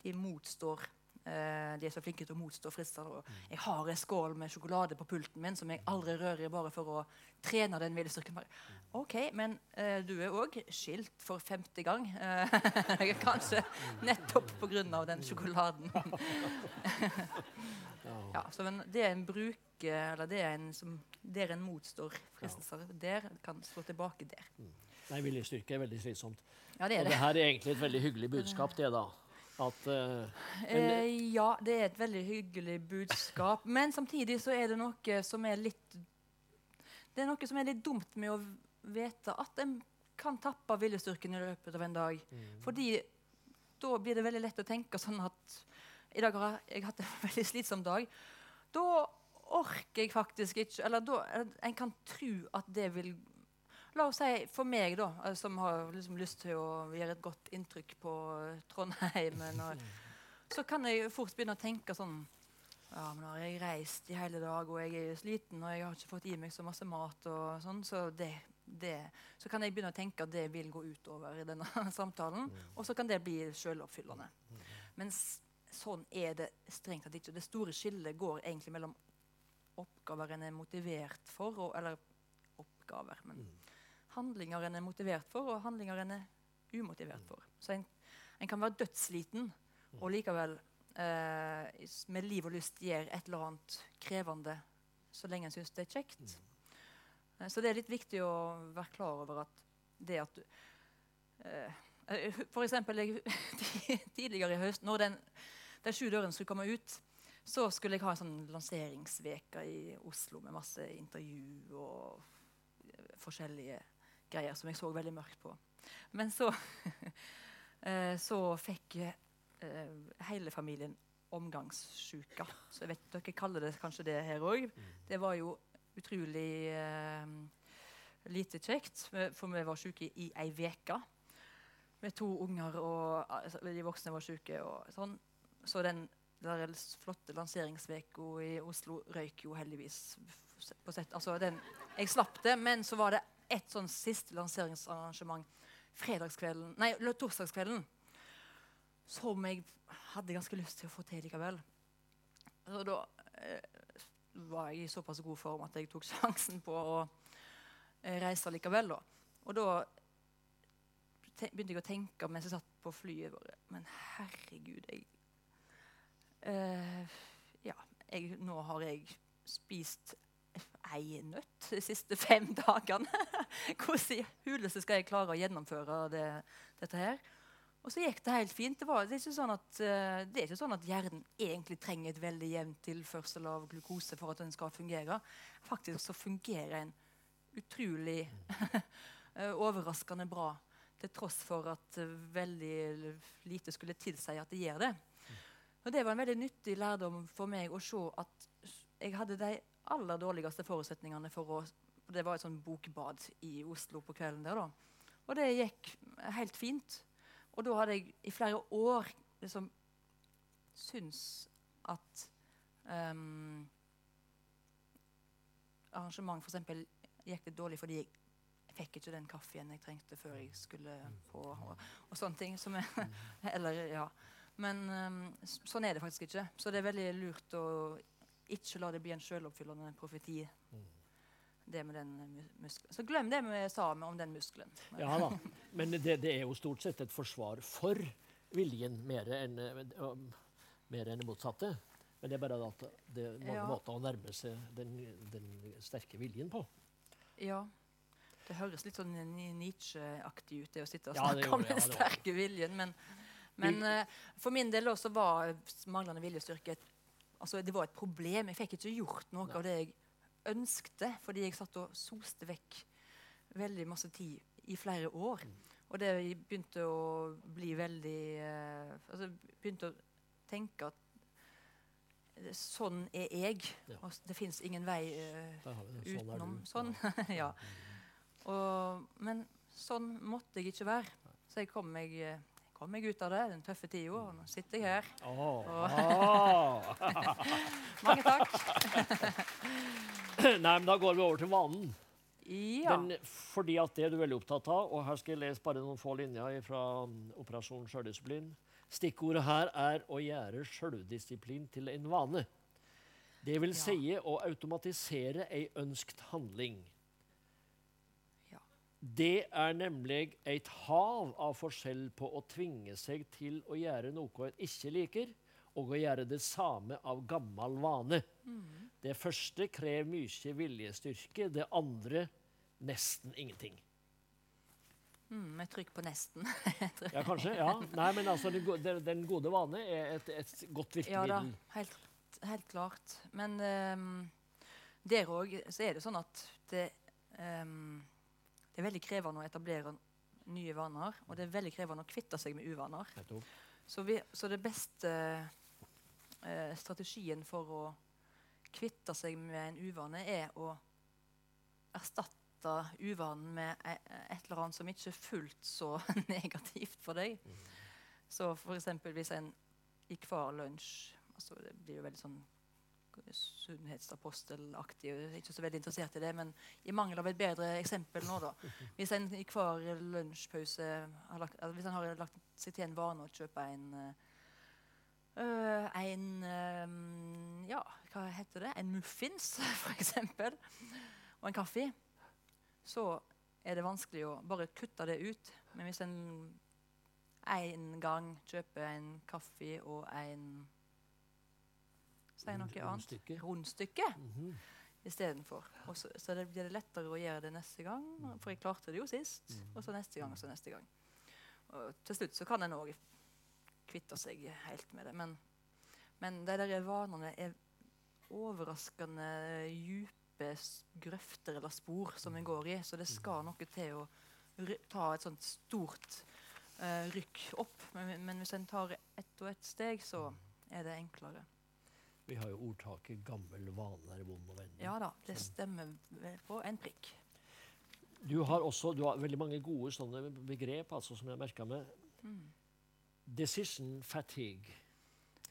B: de motstår eh, de er så flinke til å motstå fristelser. og Jeg har en skål med sjokolade på pulten min som jeg aldri rører bare for å trene den viljestyrken. OK, men eh, du er òg skilt for femte gang. Eh, kanskje nettopp pga. den sjokoladen. ja, så men det en bruk eller det en som der en motstår fristelser, der kan slå tilbake der.
A: Nei, viljestyrke er veldig slitsomt.
B: Ja, det
A: Og
B: er
A: det
B: det.
A: her er egentlig et veldig hyggelig budskap, det, da. At uh, men-
B: Eh, ja, det er et veldig hyggelig budskap. Men samtidig så er det noe som er litt Det er noe som er litt dumt med å vite at en kan tappe viljestyrken i løpet av en dag. Fordi da blir det veldig lett å tenke sånn at i dag har jeg hatt en veldig slitsom dag. Da orker jeg faktisk ikke Eller da, en kan tro at det vil La oss si for meg, da, eh, som har liksom lyst til å gjøre et godt inntrykk på Trondheimen, Trondheim og, Så kan jeg fort begynne å tenke sånn ja, men har jeg reist i hele dag, og jeg er sliten, og jeg har ikke fått i meg så masse mat. og sånn, Så, det, det, så kan jeg begynne å tenke at det vil gå utover i denne samtalen. Og så kan det bli selvoppfyllende. Men sånn er det strengt tatt ikke. Det store skillet går egentlig mellom oppgaver en er motivert for, og, eller oppgaver, men handlinger en er motivert for, og handlinger en er umotivert for. Så en, en kan være dødssliten og likevel eh, med liv og lyst gjøre et eller annet krevende så lenge en syns det er kjekt. Eh, Så det er litt viktig å være klar over at det at du eh, eh, For eksempel jeg, tidligere i høst, når den, den sju dørene skulle komme ut, så skulle jeg ha en sånn lanseringsveke i Oslo med masse intervju og eh, forskjellige greier som jeg så veldig mørkt på. Men så, eh, så fikk eh, hele familien omgangssjuka. Så jeg vet dere kaller det kanskje det her òg. Det var jo utrolig eh, lite kjekt, for vi var syke i ei uke. Med to unger, og altså, de voksne var. Og sånn. Så den der flotte lanseringsveka i Oslo røyk jo heldigvis på sett. Altså, den, jeg slapp det, men så var det et sånn siste lanseringsarrangement fredagskvelden, nei, torsdagskvelden som jeg hadde ganske lyst til å få til likevel. Så da eh, var jeg i såpass god form at jeg tok sjansen på å eh, reise likevel. Da. Og da begynte jeg å tenke mens jeg satt på flyet bare, Men herregud, jeg eh, Ja, jeg, nå har jeg spist ei nøtt de siste fem dagene. Hvordan i huleste skal jeg klare å gjennomføre det, dette her? Og så gikk det helt fint. Det, var, det, er ikke sånn at, eh, det er ikke sånn at hjernen egentlig trenger et veldig jevnt tilførsel av glukose for at den skal fungere. Faktisk så fungerer en utrolig eh, overraskende bra. Til tross for at eh, veldig lite skulle tilsi at det gjør det. Og Det var en veldig nyttig lærdom for meg å se at jeg hadde de aller dårligste forutsetningene for å Det var et sånn bokbad i Oslo på kvelden der, da. Og det gikk helt fint. Og da hadde jeg i flere år liksom syns at um, arrangement f.eks. gikk litt dårlig fordi jeg fikk ikke den kaffen jeg trengte før jeg skulle på, og, og sånne ting. Som jeg, eller, ja. Men um, sånn er det faktisk ikke. Så det er veldig lurt å ikke la det bli en selvoppfyllende profeti. Det med den muskelen. Så glem det vi sa om den muskelen.
A: Ja da. Men det, det er jo stort sett et forsvar for viljen mer enn eh, um, det motsatte. Men det er bare at det er mange
B: Ja.
A: måter å nærme seg den, den sterke viljen på.
B: Ja. Det høres litt sånn Nietzsche-aktig ut, det å sitte og
A: Ja,
B: snakke om den
A: ja,
B: sterke viljen. Men, men uh, for min del også var manglende viljestyrke et, altså det var et problem. Jeg fikk ikke gjort noe
A: Nei.
B: av det jeg ønskte, fordi jeg satt og soste vekk veldig masse tid i flere år.
A: Mm.
B: Og det begynte å bli veldig eh, altså begynte å tenke at sånn er jeg.
A: Ja.
B: Og det fins ingen vei eh.
A: Sånn
B: utenom.
A: du.
B: Sånn. ja. Og, men sånn måtte jeg ikke være. Så jeg kom meg, eh, kom meg ut av det, den tøffe tida, og nå sitter jeg her.
A: Oh.
B: Og-. Mange takk.
A: Nei, men da går vi over til vanen.
B: Ja.
A: Den, fordi at det er du veldig opptatt av, og her skal jeg lese bare noen få linjer fra um, Operasjon sjøldisiplin. Stikkordet her er å gjøre sjøldisiplin til en vane. Det vil
B: Ja.
A: si å automatisere ei ønskt handling. Det er nemlig et hav av forskjell på å tvinge seg til å gjøre noe en ikke liker, og å gjøre det samme av gammel vane. Det første krever mye viljestyrke, det andre nesten ingenting.
B: Mm, med trykk på nesten.
A: Ja, kanskje? ja. Nei, men altså, den, go- den, den gode vane er et, et godt
B: ja da, helt, helt klart. Men um, der òg så er det sånn at det, ehm, det er veldig krevende å etablere nye vaner. Og det er veldig krevende å kvitte seg med uvaner. Så, vi, så det beste eh, strategien for å kvitte seg med en uvane, er å erstatte uvanen med e- et eller annet som ikke er fullt så negativt for deg. Så for eksempel hvis en i hver lunsj altså Det blir jo veldig sånn sunnhetsapostelaktig. Ikke så veldig interessert i det, men i mangel av et bedre eksempel nå, da. Hvis en i hver lunsjpause har lagt, altså hvis en har lagt seg til en vane å kjøpe en øh, en øh, Ja, hva heter det? En muffins, eksempel. Og en kaffe. Så er det vanskelig å bare kutte det ut. Men hvis en en gang kjøper en kaffe og en Si noe annet.
A: Rundstykke.
B: Rundstykke
A: -hmm.
B: istedenfor. Så, så det blir det lettere å gjøre det neste gang. For jeg klarte det jo sist. Og så neste gang, og så neste gang. Og til slutt så kan en òg kvitte seg helt med det. Men, men de der vanene er overraskende dype grøfter eller spor som en går i. Så det skal noe til å ta et sånt stort eh, rykk opp. Men, men hvis en tar ett og ett steg, så er det enklere.
A: Vi har jo ordtaket 'gammel vane er vond å vende'.
B: Ja da, det stemmer på en prikk.
A: Du har også du har veldig mange gode sånne begrep altså, som jeg merka meg. Decision fatigue.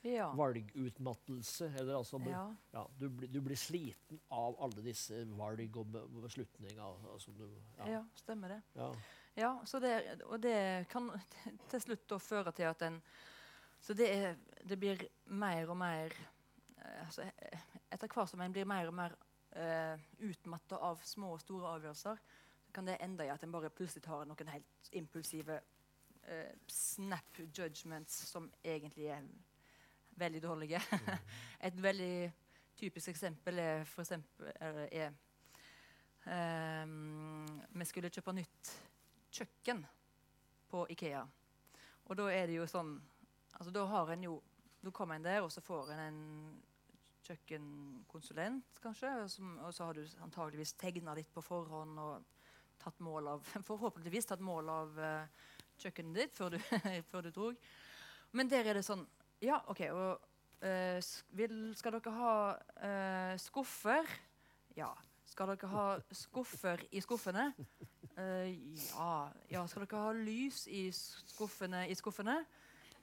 B: Ja.
A: Valgutmattelse. Eller altså,
B: ja.
A: ja, du, du blir sliten av alle disse valg og beslutninger. Altså, du,
B: Ja. stemmer det.
A: Ja.
B: Ja, så det, og det kan til slutt føre til at en Så det, er, det blir mer og mer altså, eh, Etter hvert som en blir mer og mer uh, utmatta av små og store avgjørelser, så kan det ende i at en bare plutselig tar noen helt impulsive uh, snap judgments som egentlig er veldig dårlige. Et veldig typisk eksempel er for eksempel er, ehm, Vi skulle kjøpe nytt kjøkken på Ikea. Og da er det jo sånn altså Da har en jo Da kommer en der, og så får en en kjøkkenkonsulent, kanskje. Og, så har du antageligvis tegna litt på forhånd og tatt mål av Forhåpentligvis tatt mål av uh, kjøkkenet ditt før du, før du drog. Men der er det sånn Ja, OK. Og, uh, vil, skal dere ha uh, skuffer? Ja. Skal dere ha skuffer i skuffene? Ja. ja. Skal dere ha lys i skuffene i skuffene?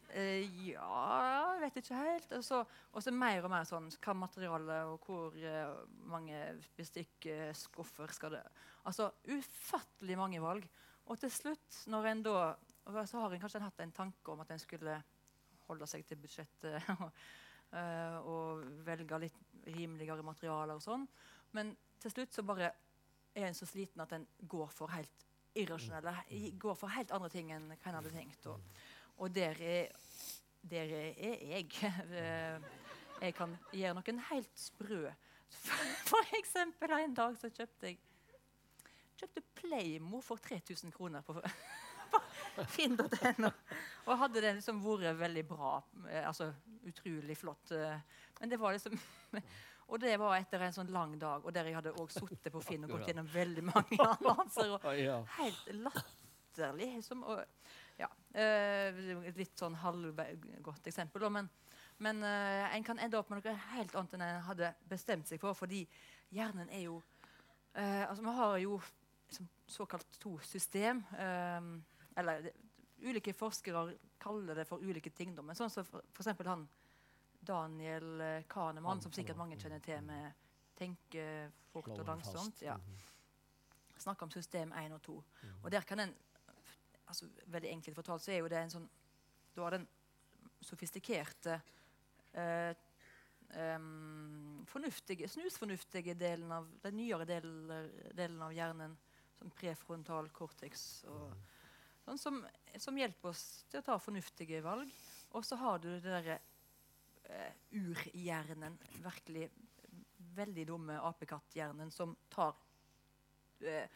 B: Eh, ja Vet ikke helt. Og så, og så mer og mer sånn Hva materiale og hvor eh, mange bestikkskuffer skal det Altså ufattelig mange valg. Og til slutt, når en da Så har en kanskje hatt en tanke om at en skulle holde seg til budsjettet og, eh, og velge litt rimeligere materialer og sånn. Men til slutt så bare er en så sliten at en går for helt irrasjonelle i- Går for helt andre ting enn hva en hadde tenkt. Og, og der er, der er jeg. Eh, Jeg kan gjøre noen helt sprø. For eksempel en dag så kjøpte jeg kjøpte Playmo for 3000 kroner på, på finn.no. Og hadde det liksom vært veldig bra, eh, altså utrolig flott. eh, Men det var liksom Og det var etter en sånn lang dag, og der jeg hadde også sittet på Finn og gått gjennom veldig mange annonser. Og helt latterlig. Som, og, ja, eh, et litt sånn halvgodt eksempel. Men, men eh, en kan ende opp med noe helt annet enn en hadde bestemt seg for, fordi hjernen er jo eh, altså Vi har jo liksom, såkalt to system. eh, eller ulike forskere kaller det for ulike ting. Men sånn som for, eksempel han Daniel eh, Kahneman, som sikkert mange kjenner til med tenke fort og langsomt. Ja
A: Mhm.
B: snakker om system 1 og 2. Og der kan en altså Veldig enkelt fortalt så er jo det en sånn Da har den sofistikerte eh, um, fornuftige, snusfornuftige delen av den nyere delen, delen av hjernen, som prefrontal cortex, og, sånn som, som hjelper oss til å ta fornuftige valg. Og så har du det derre eh, urhjernen, virkelig veldig dumme apekatthjernen, som tar eh,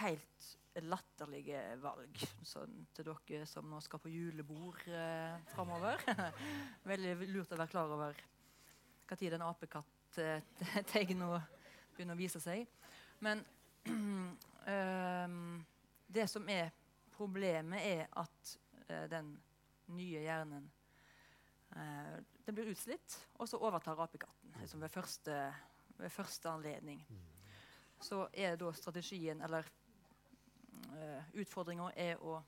B: helt latterlige valg. Sånn til dere som nå skal på julebord eh, framover. veldig lurt å være klar over når den apekatt-tegna begynner å vise seg. Men eh, det som er problemet, er at eh, den nye hjernen eh, den blir utslitt, og så overtar apekatten liksom ved, første, ved første anledning. Så er da strategien, eller uh, utfordringa, er å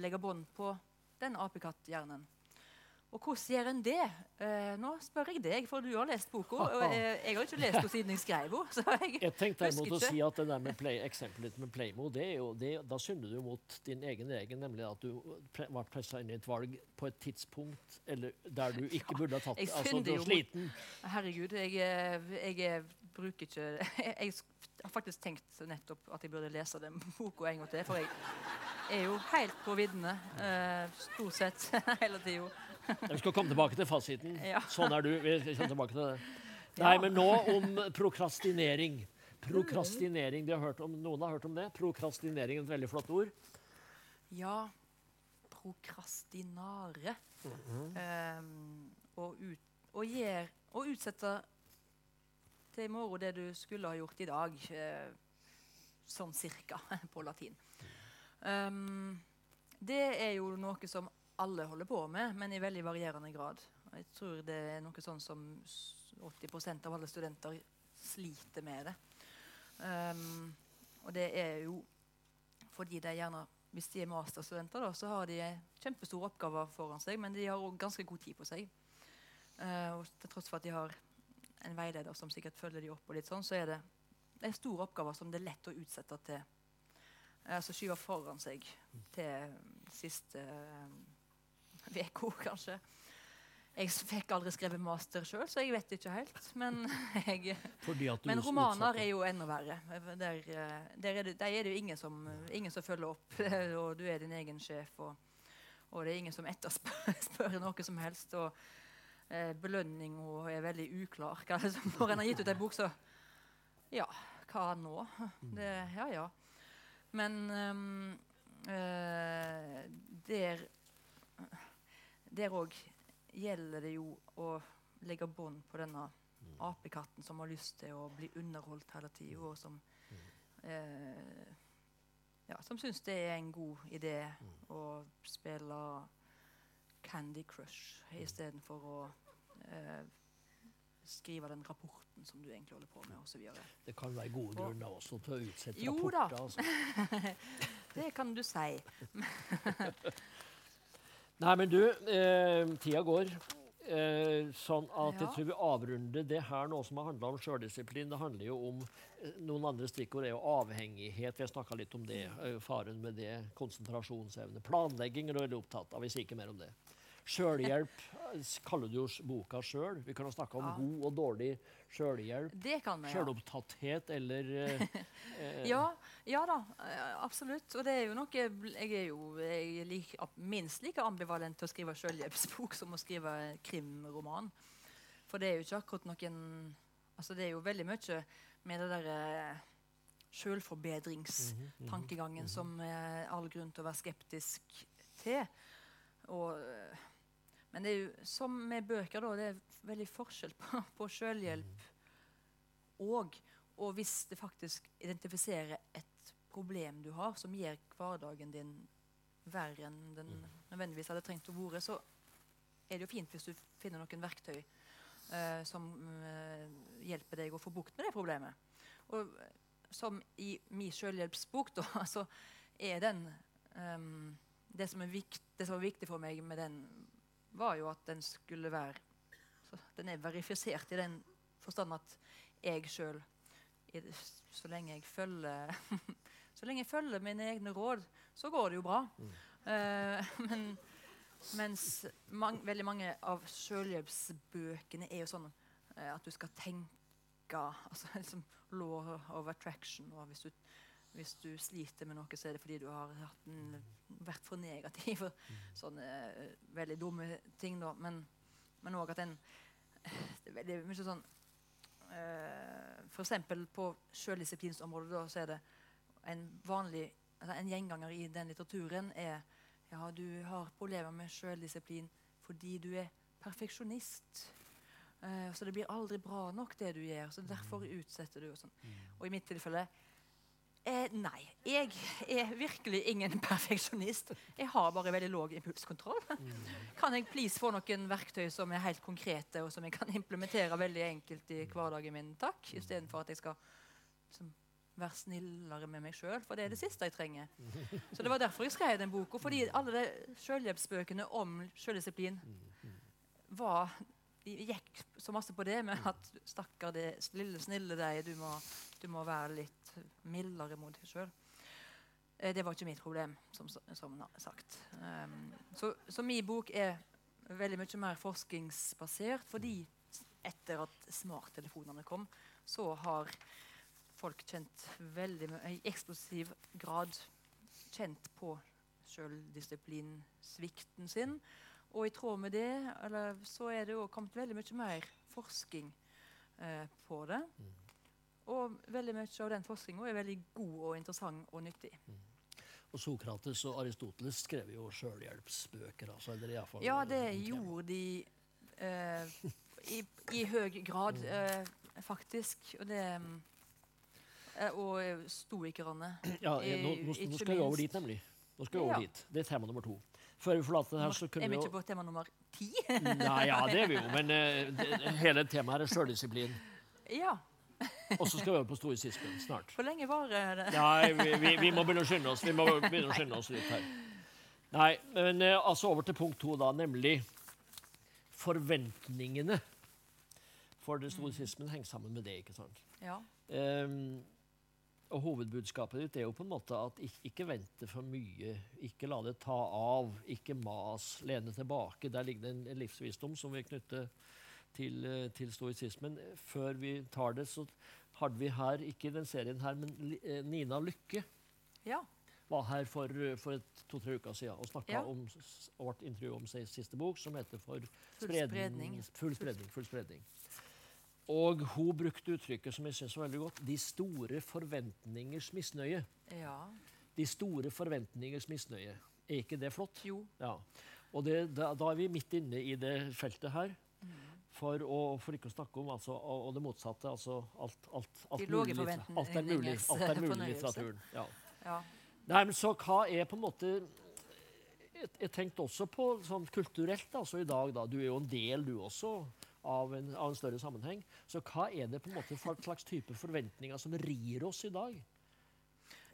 B: legge bånd på den apekatthjernen. Og hvordan gjør en det? Uh, nå spør jeg deg, for du har lest boka. Og jeg, jeg har ikke lest henne siden jeg skrev så jeg
A: Jeg tenkte derimot å si at det der med play, eksempelet med Playmo, det er jo, det, da synder du mot din egen regel, nemlig at du pre, ble pressa inn i et valg på et tidspunkt eller der du ikke burde ha tatt det. Altså,
B: synder
A: du er sliten.
B: Herregud, jeg, eh, jeg, eh, bruker ikke Jeg har faktisk tenkt nettopp at jeg burde lese den boka en gang til. For jeg er jo helt på viddene eh, stort sett hele tida.
A: Vi skal komme tilbake til fasiten.
B: Ja.
A: Sånn er du. Vi kommer tilbake til det. Nei, men nå om prokrastinering. Prokrastinering, de har hørt om, Noen har hørt om det? Prokrastinering er et veldig flott ord.
B: Ja, prokrastinare. um, og, ut, og, gjer, og utsette til i morgen det du skulle ha gjort i dag. sånn cirka, på latin. Um, det er jo noe som alle holder på med, men i veldig varierende grad. Jeg tror det er noe sånn som 80% av alle studenter sliter med det. Um, og det er jo fordi de gjerne hvis de er masterstudenter, da, så har de kjempestore oppgaver foran seg, men de har òg ganske god tid på seg. Uh, til tross for at de har en veileder som sikkert følger de opp, og litt sånn, så er det, det er store oppgaver som det er lett å utsette til. eh, Altså skyve foran seg til siste uka, kanskje. Jeg fikk aldri skrevet master sjøl, så jeg vet ikke helt. Men jeg men romaner er jo enda verre. Der, eh, der, er, det, der er det jo ingen som, ingen som følger opp, og du er din egen sjef. Og, og det er ingen som etterspør spør noe som helst. Og eh, belønninga er veldig uklar. Hva, det som- når en har gitt ut ei bok, så Ja, hva nå? Det, ja, ja. Men um, eh, der Der òg gjelder det jo å legge bånd på denne apekatten som har lyst til å bli underholdt hele tida, og som eh, ja, som syns det er en god idé å spille Candy Crush istedenfor å eh, skrive den rapporten som du egentlig holder på med, osv.
A: Det kan være gode
B: Og-
A: grunner også til å utsette
B: Jo da.
A: Altså.
B: Det kan du si.
A: Nei, men du, eh, tida går. Eh, sånn at jeg tror vi avrunder det her nå som har handla om sjøldisiplin. Det handler jo om eh, Noen andre stikkord er jo avhengighet. Vi har snakka litt om det. eh, faren med det. Konsentrasjonsevne. Planlegging er du veldig opptatt av. Vi sier ikke mer om det. Sjølhjelp eh, kaller du jo boka sjøl. Vi kan jo snakke om
B: Ja.
A: god og dårlig sjølhjelp.
B: Det kan vi, ja.
A: Sjølopptatthet eller eh, eh,
B: Ja, ja da, eh, absolutt. Og det er jo noe Jeg er jo jeg like, minst like ambivalent til å skrive selvhjelpsbok som å skrive krimroman. For det er jo ikke akkurat noen Altså det er jo veldig mye med det derre sjølforbedringstankegangen som er all grunn til å være skeptisk til. Og, eh, men det er jo som med bøker, da, det er veldig forskjell på, på sjølhjelp og og hvis det faktisk identifiserer et problem du har, som gjør hverdagen din verre enn den nødvendigvis hadde trengt å være, så er det jo fint hvis du finner noen verktøy uh, som uh, hjelper deg å få bukt med det problemet. Og som i min selvhjelpsbok, da, så er den um, det, som vikt, det som er viktig for meg med den, var jo at den skulle være Den er verifisert i den forstand at jeg sjøl så lenge jeg følger Så lenge jeg følger mine egne råd, så går det jo bra. Eh, men, mens man, veldig mange av selvhjelpsbøkene er jo sånn uh, at du skal tenke altså liksom Law of attraction. og hvis du, hvis du sliter med noe, så er det fordi du har en, vært for negativ. og Sånne eh, veldig dumme ting, da. Men men òg at en Det er veldig mye sånn uh, for eksempel på sjøldisiplinsområdet da, så er det en vanlig altså En gjenganger i den litteraturen er ja, du har problemer med sjøldisiplin fordi du er perfeksjonist. Uh, så det blir aldri bra nok, det du gjør. Så derfor utsetter du. Og, sånn. og i mitt tilfelle eh, Nei. Jeg er virkelig ingen perfeksjonist. Jeg har bare veldig lav impulskontroll. Kan jeg please få noen verktøy som er helt konkrete, og som jeg kan implementere veldig enkelt i hverdagen min, takk? Istedenfor at jeg skal som, være snillere med meg sjøl, for det er det siste jeg trenger. Så det var derfor jeg skrev den boka. Fordi alle de selvhjelpsbøkene om selvdisiplin var de gikk så masse på det med at stakkar det lille, snille deg, du må, du må være litt mildere mot deg sjøl. Eh, det var ikke mitt problem, som, som sagt. Um, så, så min bok er veldig mye mer forskningsbasert, fordi etter at smarttelefonene kom, så har folk kjent veldig i eksplosiv grad kjent på sjøldisiplinsvikten sin. Og i tråd med det eller, så er det jo kommet veldig mye mer forskning eh, på det. Og veldig mye av den forskninga er veldig god og interessant og nyttig.
A: Og Sokrates og Aristoteles skrev jo sjølhjelpsbøker. Altså, eller i hvert fall,
B: Ja, det gjorde de eh, i, i høy grad, eh, faktisk. Og det eh, Og stoikerne.
A: Ja, nå, nå, nå skal vi over dit, nemlig. Nå skal vi over dit. Det er tema nummer to. Før vi forlater det her, så
B: Er
A: kunne
B: vi
A: vi
B: ikke på tema nummer ti?
A: Nei, ja, det er vi jo, men uh, det, hele temaet her er sjøldisiplin.
B: ja.
A: Og så skal vi over på stoisismen snart.
B: Hvor lenge varer det?
A: Nei, vi, vi, vi må begynne å skynde oss. Vi må begynne å skynde oss litt her. Nei, men uh, altså over til punkt to, da, nemlig forventningene. For det stoisismen henger sammen med det, ikke sant?
B: Ja.
A: Ehm, og hovedbudskapet ditt er jo på en måte at ikke, ikke vente for mye. Ikke la det ta av. Ikke mas. Lene tilbake. Der ligger det en, en livsvisdom som vi knytter til, eh, til stoisismen. Før vi tar det, så hadde vi her, ikke i den serien her, men eh, Nina Lykke
B: ja.
A: var her for, eh, for to-tre uker siden og snakka
B: Ja.
A: om og ble intervjuet om sin siste bok, som heter For
B: Full
A: spredning-
B: spredning.
A: Full spredning. Full spredning. Og hun brukte uttrykket som jeg synes var veldig godt, de store forventningers misnøye.
B: Ja.
A: De store forventningers misnøye. Er ikke det flott?
B: Jo.
A: Ja. Og det, da, da er vi midt inne i det feltet her. For, å, for ikke å snakke om altså, og, og det motsatte. Altså alt, alt, alt, mulig, alt er mulig, alt er mulig
B: i
A: litteraturen. Ja.
B: Ja.
A: Nei, men så hva er på en måte Jeg, jeg tenkte også på sånn kulturelt altså i dag, da. Du er jo en del, du også, av en, av en større sammenheng. Så hva er det på en måte for slags type forventninger som rir oss i dag?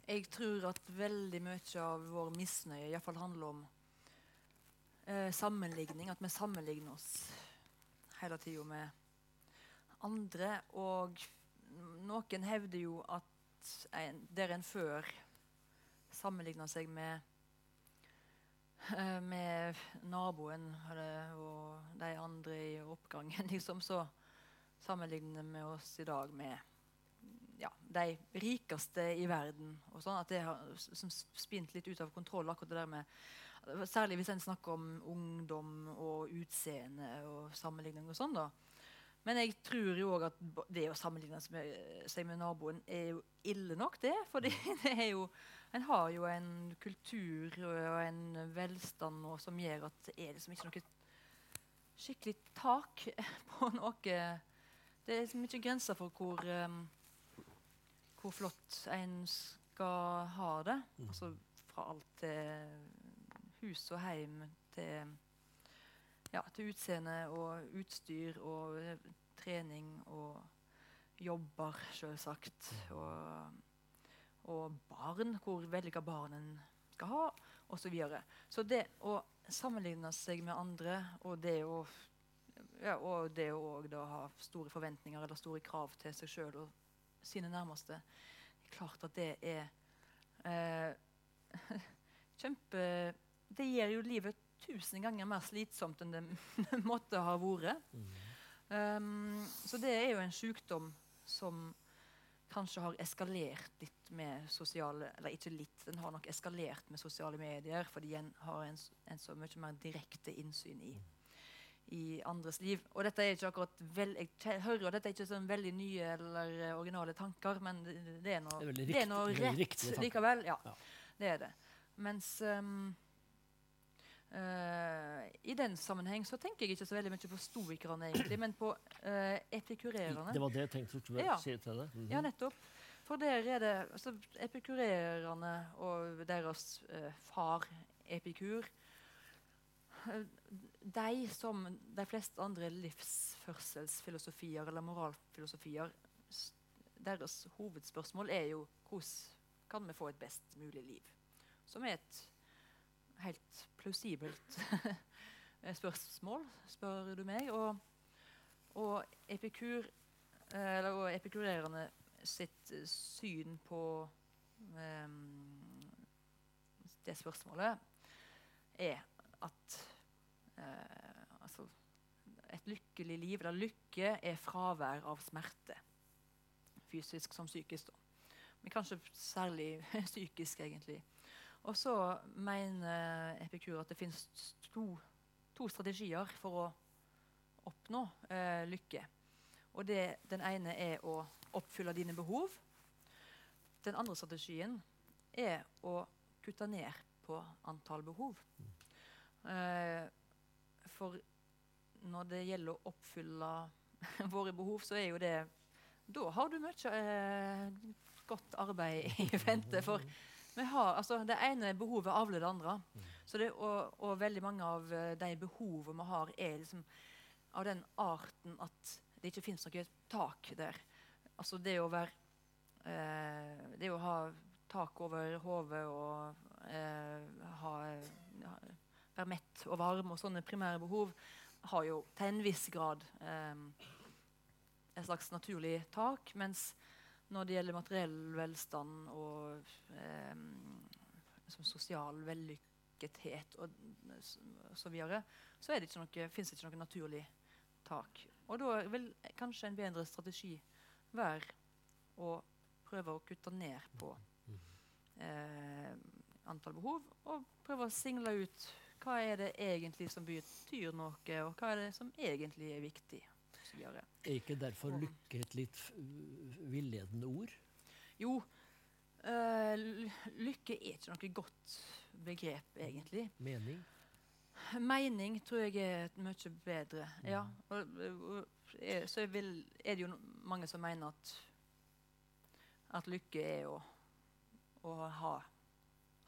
B: Jeg tror at veldig mye av vår misnøye iallfall handler om eh, sammenligning. At vi sammenligner oss hele tida med andre. Og noen hevder jo at en, der en før sammenligna seg med med naboen og de andre i oppgangen, liksom, så sammenligner vi oss i dag med ja, de rikeste i verden. og sånn, At det har spint litt ut av kontroll. akkurat det der med Særlig hvis en snakker om ungdom og utseende og sammenligning og sånn. da. Men jeg tror jo at det å sammenligne seg med, naboen er jo ille nok, det. For det er jo En har jo en kultur og en velstand nå som gjør at det er liksom ikke noe skikkelig tak på noe Det er liksom ikke grenser for hvor um, hvor flott en skal ha det. Altså fra alt til hus og heim til, ja, til utseende og utstyr og eh, trening og jobber, selvsagt. Og, og barn, hvor vellykka barn en skal ha, osv. Så, videre. så det å sammenligne seg med andre og det å ja, og det å ha store forventninger eller store krav til seg sjøl og sine nærmeste. Det er klart at det er eh, kjempe Det gjør jo livet tusen ganger mer slitsomt enn det måtte ha vært. Um, så det er jo en sykdom som kanskje har eskalert litt med sosiale Eller ikke litt, den har nok eskalert med sosiale medier fordi en har en, en så mye mer direkte innsyn i i andres liv. Og dette er ikke akkurat vel, jeg hører dette er ikke sånn veldig nye eller originale tanker, men det, det er noe,
A: Det er
B: det er noe rett likevel. Ja,
A: Ja.
B: det er det. Mens ehm, eh, i den sammenheng så tenker jeg ikke så veldig mye på stoikerne, egentlig, men på uh, epikurererne.
A: Det var det jeg tenkte du skulle
B: Ja.
A: si til deg. Mhm.
B: Ja, nettopp. For der er det altså, Epikurererne og deres uh, far Epikur De som de fleste andre livsførselsfilosofier eller moralfilosofier deres hovedspørsmål er jo hvordan kan vi få et best mulig liv? Som er et helt plausibelt spørsmål, spør du meg. Og, og epikur, eller, og epikurerende sitt syn på um, det spørsmålet er at uh, altså, et lykkelig liv, eller lykke, er fravær av smerte. Fysisk som psykisk. Da. Men kanskje særlig psykisk, egentlig. Og så mener Epikur at det finnes to, to strategier for å oppnå eh, lykke. Og det, den ene er å oppfylle dine behov. Den andre strategien er å kutte ned på antall behov. Eh, for når det gjelder å oppfylle våre behov, så er jo det Da har du mye eh, godt arbeid i vente. For har, altså, det ene behovet avler det andre. Det, og, og, veldig mange av eh, de behovene vi har, er liksom av den arten at det ikke fins noe tak der. Altså det å være eh, Det å ha tak over hodet og eh, ha, være mett og varm og sånne primære behov har jo til en viss grad eh, et slags naturlig tak. Mens når det gjelder materiell velstand og eh, sosial vellykkethet og så videre, så er det ikke noe, fins det ikke noe naturlig tak. Og da vil kanskje en bedre strategi være å prøve å kutte ned på eh, antall behov, og prøve å single ut hva er det egentlig som betyr noe, og hva er det som egentlig er viktig.
A: Er ikke derfor lykke et litt villedende ord?
B: Jo. Uh, lykke er ikke noe godt begrep, egentlig.
A: Mening?
B: Mening tror jeg er et mye bedre. Mm. Ja. Og, og, så vil, er det jo mange som mener at, at lykke er å, å, ha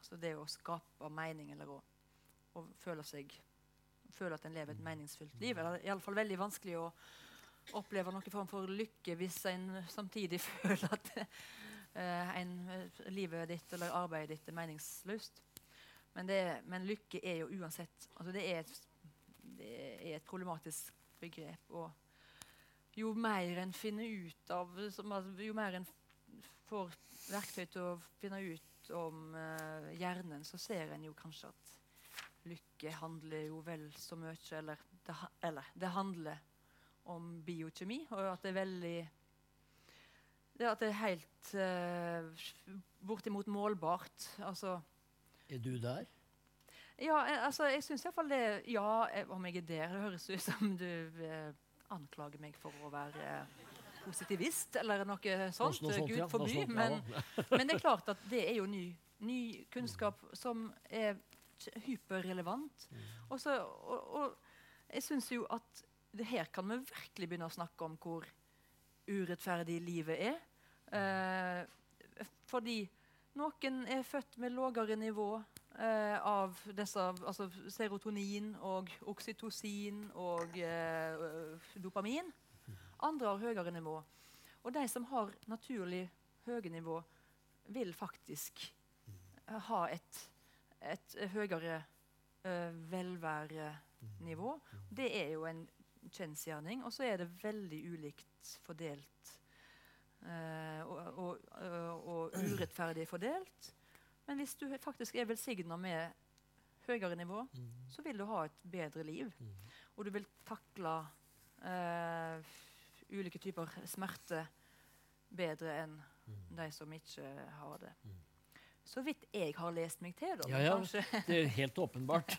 B: Altså det å skape mening eller å, å føle seg Føle at en lever et meningsfullt liv. Eller iallfall veldig vanskelig å oppleve noen form for lykke hvis en samtidig føler at uh, en, livet ditt eller arbeidet ditt er meningsløst. Men, det, men, lykke er jo uansett altså det, er et, det, er et, problematisk begrep. Og jo mer en finner ut av altså, Jo mer en får verktøy til å finne ut om uh, hjernen, så ser en jo kanskje at lykke handler jo vel så mye Eller eller, det handler om biokjemi, og at det er veldig det At det er helt uh, bortimot målbart. Altså
A: er du der?
B: Ja, eh, altså, jeg syns iallfall det Ja, eh, om jeg er der Det høres ut som du eh, anklager meg for å være eh, positivist eller noe sånt.
A: Noe sånt
B: Gud forby.
A: Ja.
B: men, men, det er klart at det er jo ny, ny kunnskap som er hyperrelevant. Mm. Og, så, og, og jeg syns jo at her kan vi virkelig begynne å snakke om hvor urettferdig livet er. Eh, fordi noen er født med lavere nivå eh, av disse, altså serotonin og oksytocin og eh, dopamin. Andre har høyere nivå. Og de som har naturlig høye nivå, vil faktisk eh, ha et, et høyere eh, velværenivå. Det er jo en kjensgjerning. Og så er det veldig ulikt fordelt Uh, og, og, og, urettferdig fordelt. Men hvis du faktisk er velsigna med høyere nivå, mm. så vil du ha et bedre liv. Mm. Og du vil takle uh, ulike typer smerte bedre enn mm. de som ikke har det. Så vidt jeg har lest meg til. Da,
A: ja, ja. det er helt åpenbart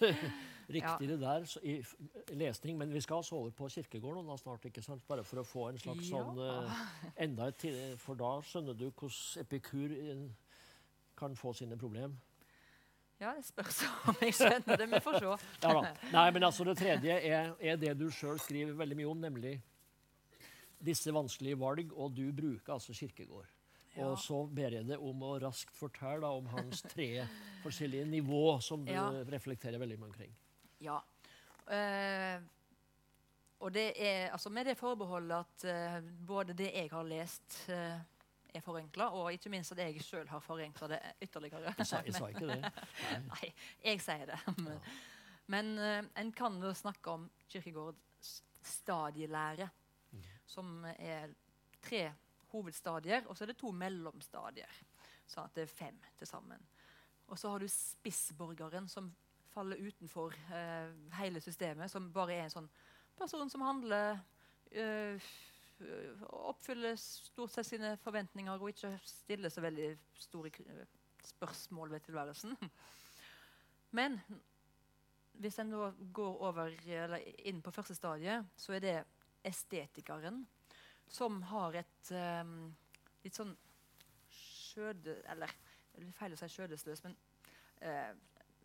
A: riktig det der i lesning. Men vi skal altså over på kirkegården da snart, ikke sant? bare for å få en slags ja. sånn uh, enda et For da skjønner du hvordan epikur eh, kan få sine problem.
B: Ja, det spørs om jeg skjønner det. Vi får se.
A: ja, da. Nei, men altså Det tredje er, er det du sjøl skriver veldig mye om, nemlig disse vanskelige valg, og du bruker altså kirkegård. Ja. Og så ber jeg deg om å raskt fortelle om hans tre forskjellige nivå, som du ja. reflekterer veldig mye omkring.
B: Ja. Uh, og det er altså med det forbeholdet at uh, både det jeg har lest uh, er forenkla, og ikke minst at jeg sjøl har forenkla det ytterligere.
A: Jeg sa, jeg sa ikke det. Nei.
B: Nei, jeg sier det. Men, men en kan jo snakke om Kirkegårds stadielære, som er tre hovedstadier, og så er det to mellomstadier. Sånn at det er fem til sammen. Og så har du spissborgeren, som faller utenfor eh, hele systemet, som bare er en sånn person som handler eh, Oppfyller stort sett sine forventninger og ikke stiller så veldig store spørsmål ved tilværelsen. Men hvis en da går over, inn på første stadiet, så er det estetikeren som har et um, litt sånn skjøde... Eller det er feil å si skjødesløs, men uh,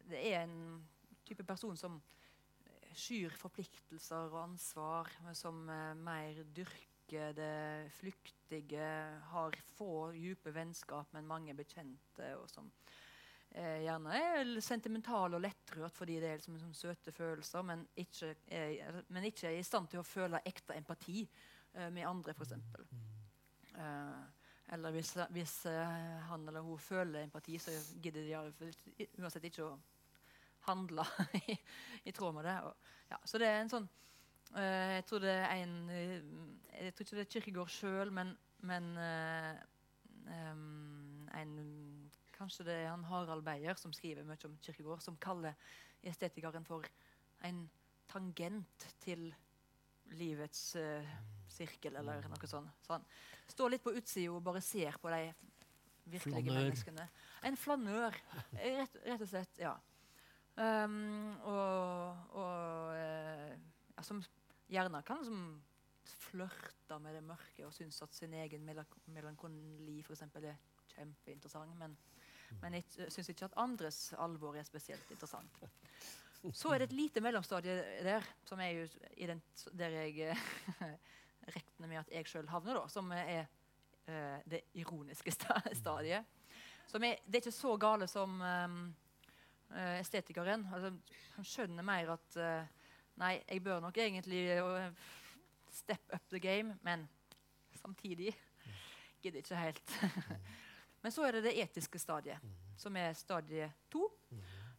B: det er en type person som skyr forpliktelser og ansvar, som uh, mer dyrker det flyktige, har få dype vennskap, men mange bekjente, og som eh, gjerne er sentimental og lettrørt fordi det er liksom, liksom søte følelser, men ikke, er, men ikke er i stand til å føle ekte empati med andre, f.eks. Uh, eller hvis, hvis eh, han eller hun føler empati, så gidder de uansett ikke å handle i, i tråd med det. Og, ja, så det er en sånn eh, Jeg tror det er en eh, Jeg tror ikke det er Kirkegård sjøl, men, men eh, em, en Kanskje det er han Harald Beyer som skriver mye om Kirkegård, som kaller estetikeren for en tangent til livets uh, sirkel, eller noe sånt. Sånn. står litt på utsida og bare ser på de virkelige
A: Flanør.
B: menneskene. En flanør, eh, rett, rett og slett. ja. Um, og og uh, som gjerne kan som flørte med det mørke og synes at sin egen melank- melankoli for eksempel, er kjempeinteressant, men, men jeg syns ikke at andres alvor er spesielt interessant. Så er det et lite mellomstadie der, som er jo i den, der jeg eh, regner med at jeg sjøl havner, da, som er uh, det ironiske sta stadiet. Som er, det er ikke så gale som um, uh, estetikeren. Altså, han skjønner mer at uh, Nei, jeg bør nok egentlig step up the game, men samtidig gidder ikke helt. men så er det det etiske stadiet, som er stadie to.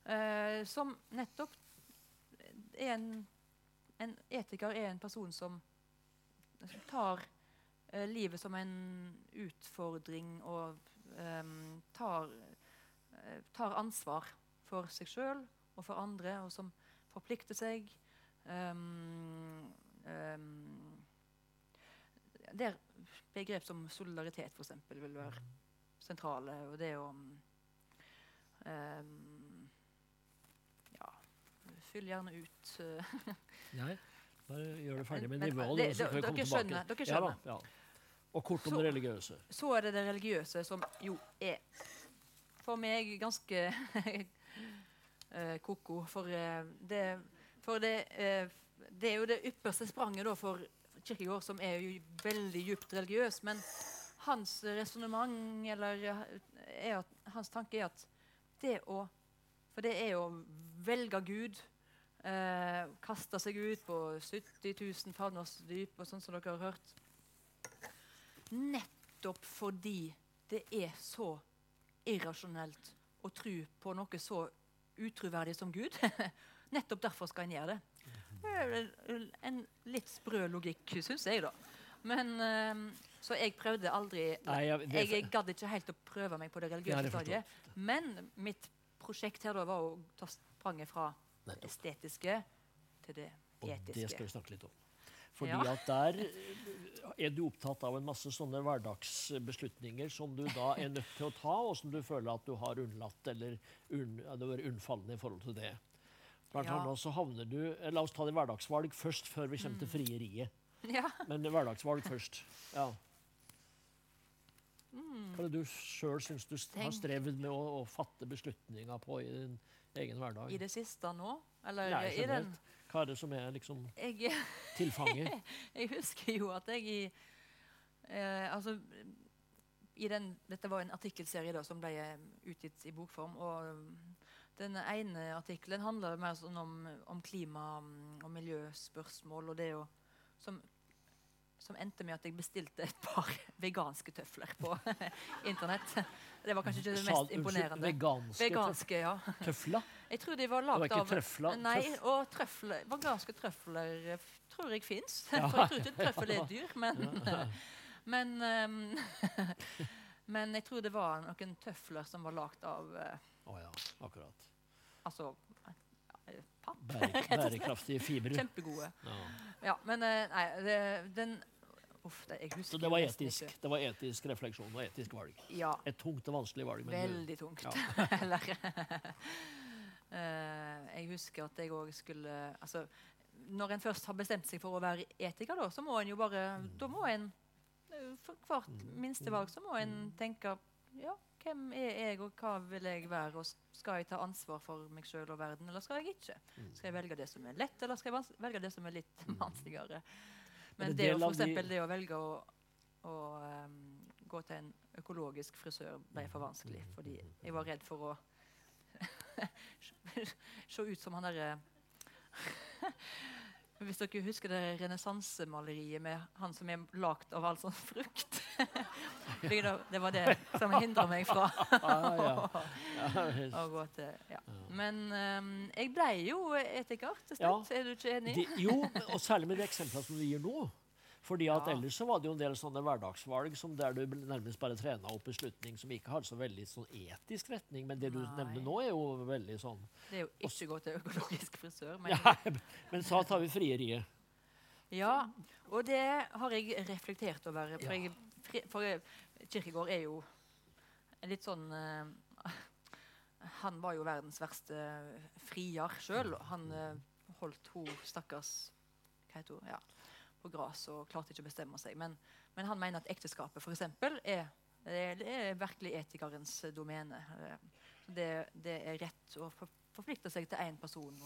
B: Eh, som nettopp er en En etiker er en person som, som tar uh, livet som en utfordring og um, tar, uh, tar ansvar for seg sjøl og for andre, og som forplikter seg. Um, um, der begrep som solidaritet eksempel, vil være sentrale. Og det å ehm, fyll gjerne ut eh,
A: Nei, bare gjør det ferdig med nivået. så kan vi
B: dere
A: komme
B: skjønner,
A: tilbake.
B: dere
A: Ja,
B: skjønner.
A: ja. Og kort om
B: Så-
A: det religiøse.
B: Så er det det religiøse, som jo er for meg ganske eh, ko-ko. For, eh, det, for det, det er jo det ypperste spranget for Kirkegård, som er jo veldig djupt religiøs. Men hans resonnement, eller at, hans tanke er at det å For det er å velge Gud. Eh, Kasta seg ut på 70 000 favners dyp, og sånn som dere har hørt. Nettopp fordi det er så irrasjonelt å tro på noe så utroverdig som Gud. Nettopp derfor skal en gjøre det. En litt sprø logikk, syns jeg, da. Men eh, Så jeg prøvde aldri
A: Nei, jeg- det-
B: Jeg, jeg gadd ikke helt å prøve meg på det religiøse stadiet. Men mitt prosjekt her da var å ta spranget fra det estetiske til det etiske.
A: Og det skal vi snakke litt om. Fordi
B: Ja.
A: at der eh, er du opptatt av en masse sånne hverdagsbeslutninger som du da er nødt til å ta, og som du føler at du har unnlatt eller unn, unnfallende i forhold til det. Blant
B: Ja.
A: annet så havner du eh, La oss ta det hverdagsvalg først, før vi kommer til frieriet.
B: Ja.
A: Men er hverdagsvalg først. Ja.
B: Mm.
A: Hva er det du sjøl syns du har strevd med å, å fatte beslutninger på i din egen hverdag?
B: I det siste nå? Eller
A: Nei,
B: i den.
A: Hva er det som er liksom
B: jeg,
A: tilfanget?
B: jeg husker jo at jeg i eh, Altså i den, Dette var en artikkelserie da, som ble eh, utgitt i bokform. og mm, Den ene artikkelen handler mer sånn om, om klima mm, og miljøspørsmål. og det å, som, som endte med at jeg bestilte et par veganske tøfler på internett. Det var kanskje ikke det mest imponerende.
A: Veganske,
B: Veganske, ja.
A: tøf- tøfler?
B: Jeg tror de var lagd av
A: trøfler?
B: Nei, og trøfler, veganske trøfler eh, tror jeg fins.
A: Ja.
B: For jeg tror ikke trøffel er dyr, men Men, um, men jeg tror det var noen tøfler som var lagd av eh,
A: oh ja, akkurat.
B: altså papp.
A: Bære, bærekraftige fibre.
B: Kjempegode.
A: Ja.
B: Ja, men eh, nei, det, den Uff, det, jeg husker
A: Så det var etisk, det var etisk refleksjon og etisk valg.
B: Ja.
A: Et tungt og vanskelig valg.
B: Veldig tungt.
A: Ja.
B: Eller uh, Jeg husker at jeg òg skulle Altså, når en først har bestemt seg for å være etiker, da, så må en jo bare Da må en For hvert
A: Mm.
B: minste valg så må en tenke Ja, hvem er jeg, og hva vil jeg være? Og skal jeg ta ansvar for meg sjøl og verden, eller skal jeg ikke?
A: Mm.
B: Skal jeg velge det som er lett, eller skal jeg velge det som er litt vanskeligere?
A: Men
B: Men
A: en
B: det, å, for eksempel, det å velge å, å um, gå til en økologisk frisør ble for vanskelig. Fordi jeg var redd for å se ut som han derre Hvis dere husker det renessansemaleriet med han som er lagd av all sånn frukt. det det var det som hindra meg fra
A: Ah, ja. Ja,
B: å gå til ja. Men um, jeg ble jo etiker til slutt. Er du ikke enig?
A: De, jo, og særlig med de eksemplene som du gir nå. Fordi at
B: Ja.
A: Ellers så var det jo en del sånne hverdagsvalg som der du nærmest bare trena opp beslutning som ikke hadde så veldig sånn etisk retning. Men det du
B: Nei.
A: nevner nå, er jo veldig sånn
B: Det er jo ikke gå til økologisk frisør. Men
A: ja, Men så tar vi frieriet.
B: Ja, og det har jeg reflektert over. For,
A: Ja.
B: jeg, for Kirkegård er jo litt sånn uh, Han var jo verdens verste frier sjøl. Han uh, holdt hun stakkars Hva heter hun? Ja, på gras og klarte ikke å bestemme seg. Men, men han mener at ekteskapet f.eks. Er, er, er virkelig etikerens domene. Det, det er rett å for, forplikte seg til én person.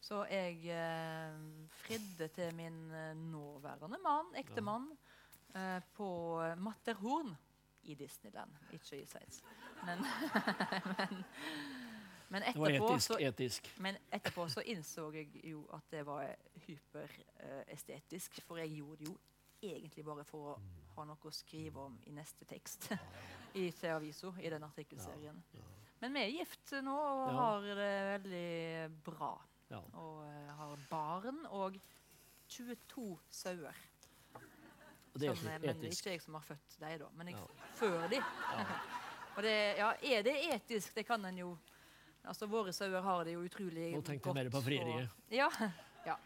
B: så jeg eh, fridde til min eh, nåværende mann, ektemann, eh, på Matterhorn i Disneyland. Ikke i Sveits. Men, men, men,
A: Det var etisk.
B: så,
A: etisk.
B: men etterpå så innså jeg jo at det var hyperestetisk. for jeg gjorde det jo egentlig bare for å ha noe å skrive om i neste tekst i til avisa i den artikkelserien. Men vi er gift nå og
A: Ja.
B: har det veldig bra. Og uh, har barn og 22 sauer.
A: Og det er
B: Som, eh, men det er
A: etisk.
B: ikke jeg som har født dem, da. Men jeg før de. og det, ja, er det etisk? Det kan en jo Altså, Våre sauer har det jo utrolig
A: Nå tenkte jeg mer på frieriet.
B: og- Ja. ja.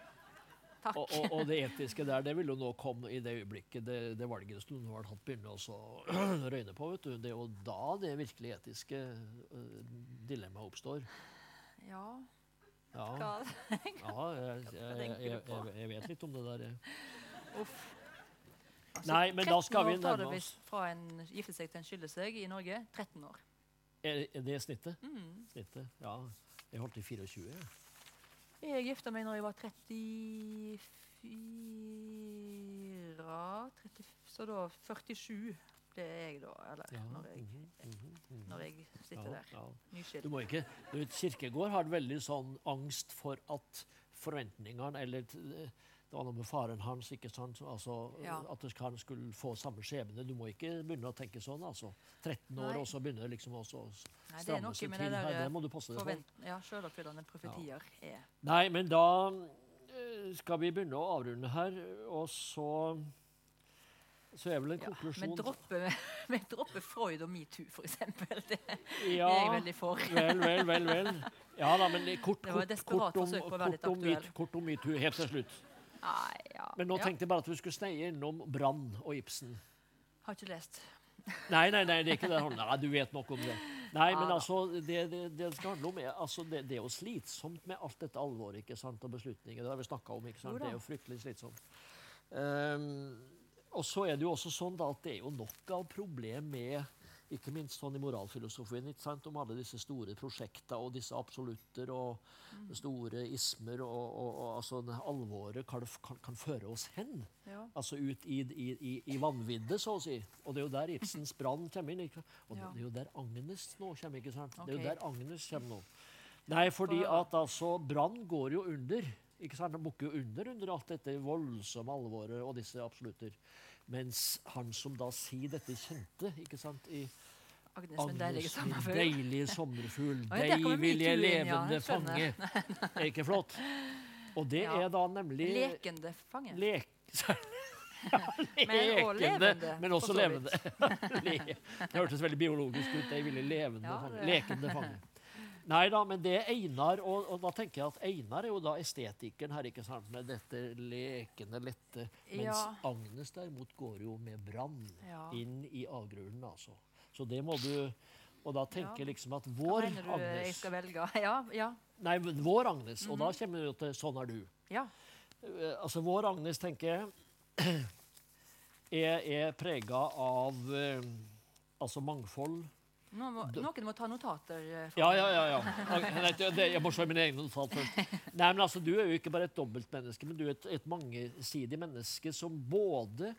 B: Takk.
A: Og, og, og det etiske der, det vil jo nå komme i det øyeblikket det, det valget som du har hatt begynner å røyne på. vet du. Det er jo da det virkelig etiske uh, dilemmaet oppstår.
B: Ja,
A: Ja, ja jeg, jeg, jeg, jeg, jeg vet litt om det der.
B: Uff. Altså,
A: Nei, men da skal
B: 13
A: vi
B: år tar
A: nærme
B: det
A: oss.
B: fra en gifte seg til en skylde seg i Norge. 13 år.
A: Er, det snittet?
B: Mm.
A: snittet? Ja. Jeg holdt i 24. jeg.
B: Jeg gifta meg når jeg var 34 30, Så da 47 ble jeg, da. Eller
A: Ja.
B: når, jeg,
A: mhm, mhm, mhm.
B: når jeg sitter
A: Ja,
B: der.
A: ja.
B: Nyskilt.
A: Du må ikke, du vet, Kirkegård har veldig sånn angst for at forventningene eller Det var noe med faren hans, ikke sant? Altså,
B: Ja.
A: at han skulle få samme skjebne. Du må ikke begynne å tenke sånn. altså. 13 år,
B: Nei.
A: og så begynner liksom også å
B: det
A: stramme seg til.
B: det
A: Nei, det må du passe deg for.
B: ja, selvoppfyllende profetier er
A: Nei, men da eh, skal vi begynne å avrunde her, og så så er vel en
B: ja. Vi
A: konklusjon
B: dropper, dropper Freud og metoo, eksempel. Det,
A: Ja,
B: det er jeg veldig for.
A: vel, vel, vel. vel. Ja da, men kort, kort, kort, om, kort om metoo helt til slutt.
B: Nei, ja.
A: Men nå tenkte jeg bare at vi skulle sneie innom Brann og Ibsen.
B: Har ikke lest.
A: Nei, nei, nei, det er ikke det. Nei, du vet nok om det. Nei, men altså, det det, det skal handle om er, altså, det, det er jo slitsomt med alt dette alvoret ikke sant, og beslutninger. Det har vi snakka om. ikke sant? Det er jo fryktelig slitsomt. Um, og så er det jo også sånn da, at det er jo nok av problem med ikke minst sånn i moralfilosofien, ikke sant, om alle disse store prosjekta og disse absolutter og
B: Mm.
A: store ismer og, og, og altså, det alvoret kan, kan, kan føre oss hen.
B: Ja.
A: Altså ut i, i, i, i vanviddet, så å si. Og det er jo der Ibsens brann kommer inn. Ikke? Og
B: Ja.
A: det er jo der Agnes nå kommer. ikke sant? Det er jo der Agnes kommer nå. Nei, fordi at altså Brann går jo under ikke sant? Den bukker jo under under alt dette voldsomme alvoret og disse absolutter. Mens han som da sier dette kjente ikke sant, i
B: Agnes, deilige
A: Agnes, min
B: sommerfugl.
A: deilige sommerfugl, deg vil jeg levende
B: ja,
A: fange. Er ikke flott? Og det
B: Ja.
A: er da nemlig
B: Lekende fange.
A: lek...
B: Men også levende,
A: men også levende. Det hørtes veldig biologisk ut. Jeg ville levende
B: Ja,
A: fange. Lekende fange. Nei da, men det er Einar, og, og da tenker jeg at Einar er jo da estetikeren her, ikke sant, med dette lekende, lette. Mens
B: Ja.
A: Agnes derimot går jo med brann
B: Ja.
A: inn i avgrunnen, altså. Så det må du Og da tenker jeg
B: Ja.
A: liksom at vår Hva
B: mener du jeg skal velge? Ja, ja.
A: Nei, vår Agnes. Og da
B: Mhm.
A: kommer vi jo til 'Sånn er du'.
B: ja.
A: Eh, altså Vår Agnes, tenker jeg, er, er prega av eh, altså mangfold.
B: Må, noen må ta notater. eh,
A: Ja, ja, ja. ja. Jeg må se mine egne notater først. Nei, men altså, Du er jo ikke bare et dobbeltmenneske, men du er et, et mangesidig menneske som både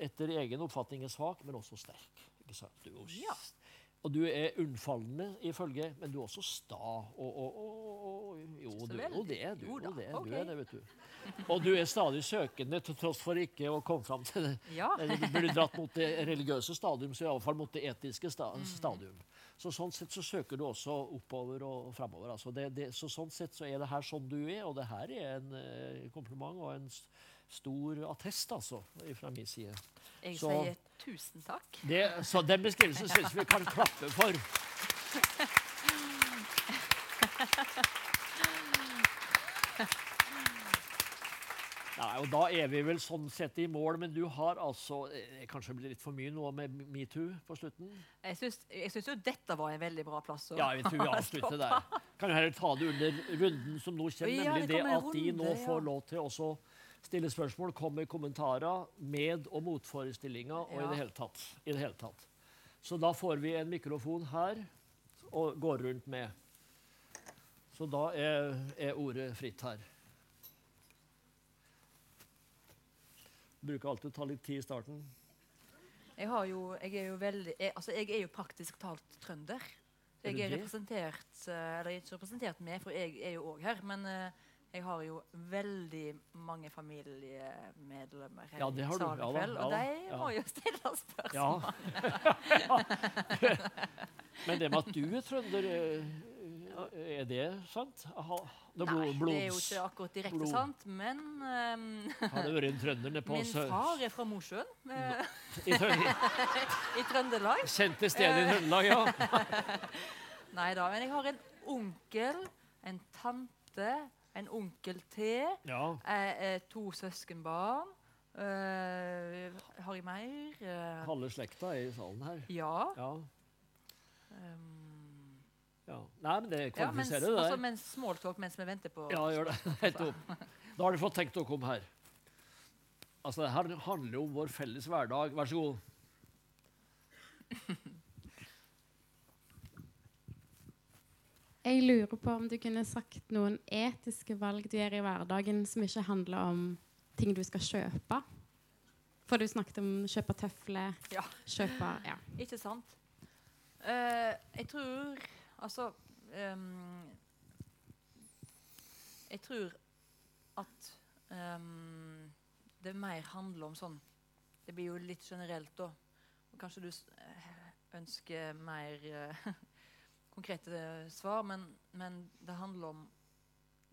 A: etter egen oppfatning er svak, men også sterk. Ikke sant? Du er jo
B: Ja.
A: Og du er unnfallende i følge, men du er også sta. Og, og, og, jo, du er jo det. Du,
B: Jo
A: er jo
B: da,
A: det,
B: ok.
A: du er det, vet du. Og du er stadig søkende, til tross for ikke å komme fram til det.
B: Ja.
A: Du blir dratt mot det religiøse stadium, så iallfall mot det etiske sta
B: Mm.
A: stadium. Så sånn sett så søker du også oppover og framover. Altså det, det, så sånn sett så er det her sånn du er, og det her er en eh, kompliment og en stor attest, altså, fra min side.
B: Jeg
A: Så-
B: sier tusen takk.
A: Det, så den beskrivelsen syns vi kan klappe for. Nei, og Da er vi vel sånn sett i mål, men du har altså eh, Kanskje det blir litt for mye nå med metoo på slutten?
B: Jeg syns, jo dette var en veldig bra plass å
A: Ja, jeg tror vi avslutter der. Kan jo heller ta det under runden som nå kommer,
B: Ja,
A: nemlig
B: det
A: det
B: en
A: at de nå
B: ja.
A: får lov til også stille spørsmål, komme med kommentarer, med- og motforestillinger og i det hele tatt. I det hele tatt. Så da får vi en mikrofon her og går rundt med. Så da er, er ordet fritt her. Bruker alltid å ta litt tid i starten.
B: Jeg, har jo, jeg er jo veldig jeg, Altså, jeg er jo praktisk talt trønder.
A: Er
B: jeg er representert eh, Eller ikke representert med, for jeg er jo òg her. Men eh, jeg har jo veldig mange familiemedlemmer her
A: Ja,
B: i
A: du.
B: salen i kveld. Og de må jo stille spørsmål.
A: Ja. Men det med at du er trønder, eh, er det sant? Ha, det
B: Nei,
A: blods,
B: det er jo ikke akkurat direkte
A: blod.
B: sant, men um,
A: Har det vært en trønder nede på
B: min far er fra Mosjøen eh,
A: i
B: i Trøndelag.
A: Kjente stedet i Trøndelag, ja.
B: Nei da, men jeg har en onkel, en tante, en onkel til.
A: ja.
B: Jeg er to søskenbarn. Eh, har jeg mer? Eh,
A: Halve slekta er i salen her.
B: ja.
A: Ja.
B: Um,
A: ja. Nei, men det
B: ja mens,
A: kvalifiserer det
B: altså,
A: der.
B: mens smalltalk mens vi venter på
A: Ja, gjør det. Da har du fått tenkt dere om her. Altså, det her handler jo om vår felles hverdag. Vær så god.
C: Jeg lurer på om du kunne sagt noen etiske valg du gjør i hverdagen som ikke handler om ting du skal kjøpe. For du snakket om kjøpe tøfler,
B: Ja.
C: kjøpe Ja.
B: Ikke sant? Uh, jeg tror Altså um, Jeg tror at um, det mer handler om sånn Det blir jo litt generelt, da. Og kanskje du eh, ønsker mer eh, konkrete svar, men, men det handler om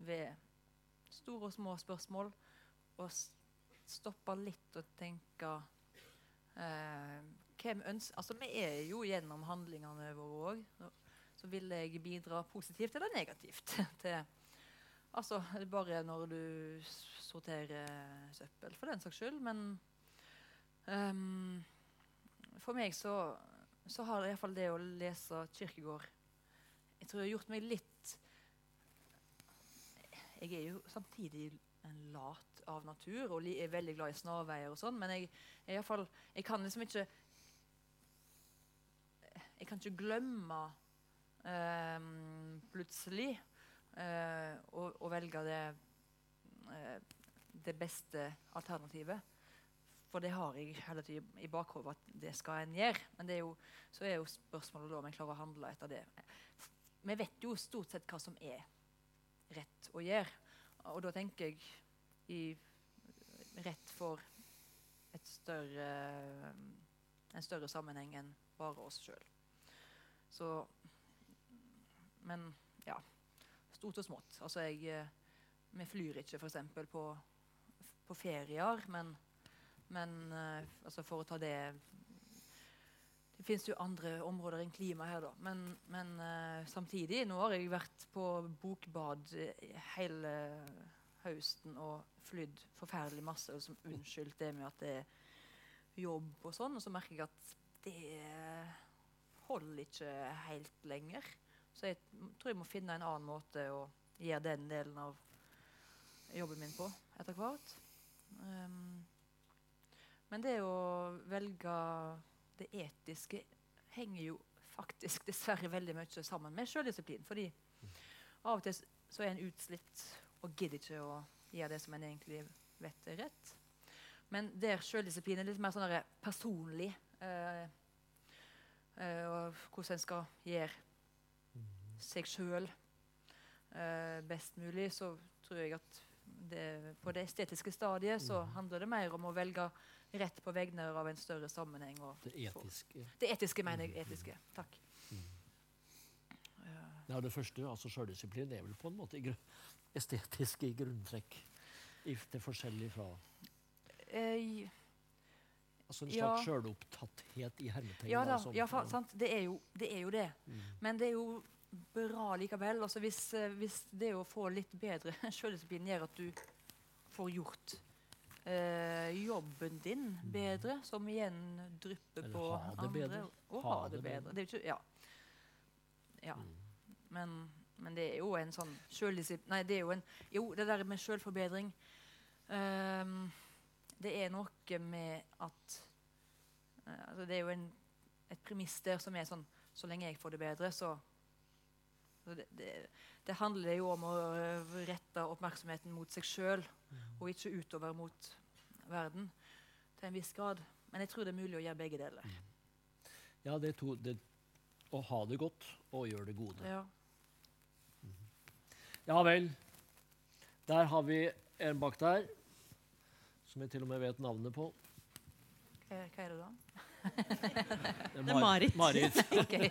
B: ved store og små spørsmål å stoppe litt og tenke eh, hvem ønsker, altså Vi er jo gjennom handlingene våre òg. Så vil jeg bidra positivt eller negativt til Altså bare når du sorterer søppel, for den saks skyld. Men um, for meg så, så har iallfall det å lese Kirkegård Jeg tror jeg har gjort meg litt Jeg er jo samtidig en lat av natur og er veldig glad i snarveier og sånn, men jeg, jeg, fall, jeg kan liksom ikke Jeg kan ikke glemme ehm, plutselig eh, å, å velge det eh, det beste alternativet. For det har jeg hele tiden i bakhodet at det skal en gjøre. Men er jo, så er jo spørsmålet da om en klarer å handle etter det. Vi vet jo stort sett hva som er rett å gjøre. og da tenker jeg i rett for større, en større sammenheng enn bare oss sjøl. Så Men ja. Stort og smått. Altså, jeg eh, Vi flyr ikke f.eks. på, på ferier, men, men eh, altså for å ta det Det fins jo andre områder enn klima her, da. Men, men uh, samtidig Nå har jeg vært på bokbad eh, hele høsten og flydd forferdelig masse. Og som unnskyldt det med at det er jobb og sånn. Og så merker jeg at det holder ikke helt lenger. Så jeg tror jeg må finne en annen måte å gjøre den delen av jobben min på etter hvert. Um, men det å velge det etiske henger jo faktisk dessverre veldig mye sammen med sjøldisiplin. Fordi av og til så er en utslitt og gidder ikke å gjøre det som en egentlig vet er rett. Men der sjøldisiplin er litt mer sånn personlig, eh, eh, og hvordan en skal gjøre seg sjøl eh, best mulig, så tror jeg at det, på det estetiske stadiet så handler det mer om å velge rett på vegne av en større sammenheng. Og
A: Det etiske.
B: det etiske, mener jeg. Etiske. Takk.
A: Ja, det første, altså sjøldisiplin, er vel på en måte estetisk i grunntrekk. Er forskjellig fra
B: Eh,
A: altså En
B: Ja.
A: slags sjølopptatthet i hermetegn.
B: ja da,
A: da,
B: ja, fa, sant? Det, er jo, det er jo det.
A: Mm.
B: Men det er jo bra likevel. Altså hvis, eh, hvis det å få litt bedre selvdisiplin gjør at du får gjort eh, jobben din bedre, som igjen drypper på
A: ha
B: andre.
A: bedre.
B: Og ha, det bedre. Det er jo ikke, ja. ja. Men, men det er jo en sånn sjøldisiplin Nei, det er jo en Jo, det der med selvforbedring um, Det er noe med at uh, altså Det er jo en, et premiss der som er sånn Så lenge jeg får det bedre, så det, det, det handler jo om å rette oppmerksomheten mot seg sjøl, og ikke utover mot verden til en viss grad. Men jeg tror det er mulig å gjøre begge deler.
A: Ja, det er to det, Å ha det godt og gjøre det gode.
B: Ja.
A: Ja vel. Der har vi en bak der, som jeg til og med vet navnet på.
B: Hva, hva er det da?
A: Det
D: er Marit.
A: Marit.
B: Ok.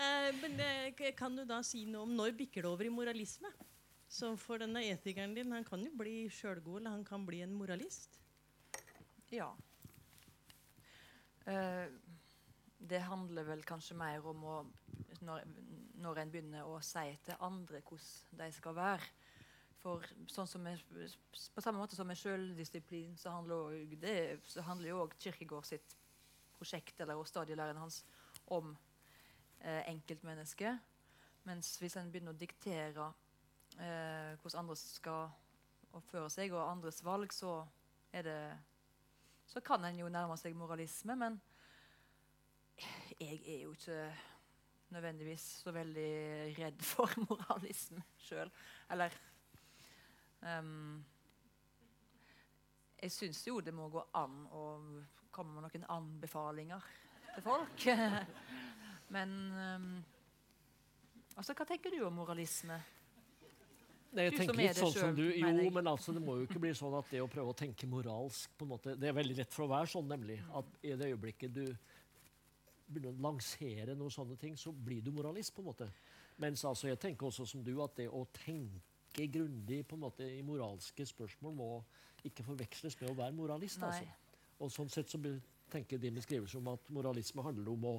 D: Eh, men eh, kan du da si noe om når bikker det over i moralisme? Så for denne etikeren din, han kan jo bli sjølgod, eller han kan bli en moralist.
B: Ja. Uh, det handler vel kanskje mer om å når, når en begynner å si til andre hvordan de skal være. For sånn som jeg, På samme måte som med sjøldisiplin så handler, jo òg Kirkegård sitt prosjekt eller stadielæren hans om eh, enkeltmennesket. Mens hvis en begynner å diktere eh, hvordan andre skal oppføre seg, og andres valg, så det så kan en jo nærme seg moralisme, men jeg er jo ikke nødvendigvis så veldig redd for moralisme sjøl. Eller um, Jeg syns jo det må gå an å komme med noen anbefalinger til folk. men um, Altså, hva tenker du om moralisme?
A: Nei, jeg tenker
B: er
A: litt sånn som du. Jo, men altså, det må jo ikke bli sånn at det å prøve å tenke moralsk på en måte, Det er veldig lett for å være sånn, nemlig. At i det øyeblikket du begynner å lansere noen sånne ting, så blir du moralist, på en måte. Mens altså, jeg tenker også som du, at det å tenke grundig på en måte i moralske spørsmål må ikke forveksles med å være moralist.
B: Nei.
A: altså. Og sånn sett så tenker din beskrivelse om at moralisme handler om å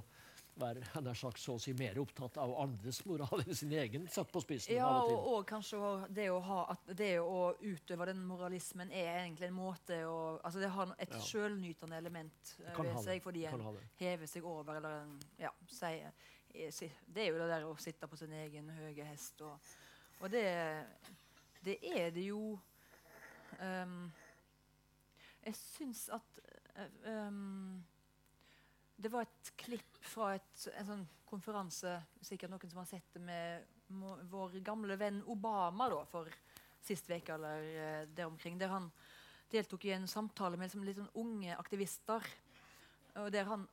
A: være han er sagt, så å si, mer opptatt av andres moral enn sin egen, satt på spissen.
B: Ja,
A: av og til.
B: og, og kanskje det å, ha, at det å utøve den moralismen er egentlig en måte å altså Det har et
A: Ja.
B: sjølnytende element eh,
A: Kan
B: ved seg fordi en hever seg over eller en, ja, sier eh, Det er jo det der å sitte på sin egen høye hest. Og, og det, det er det jo um, Jeg syns at ehm, det var et klipp fra et, en sånn konferanse Sikkert noen som har sett det med vår gamle venn Obama da, for sist uke eller eh, der omkring. Der han deltok i en samtale med liksom, litt sånn unge aktivister. Og der han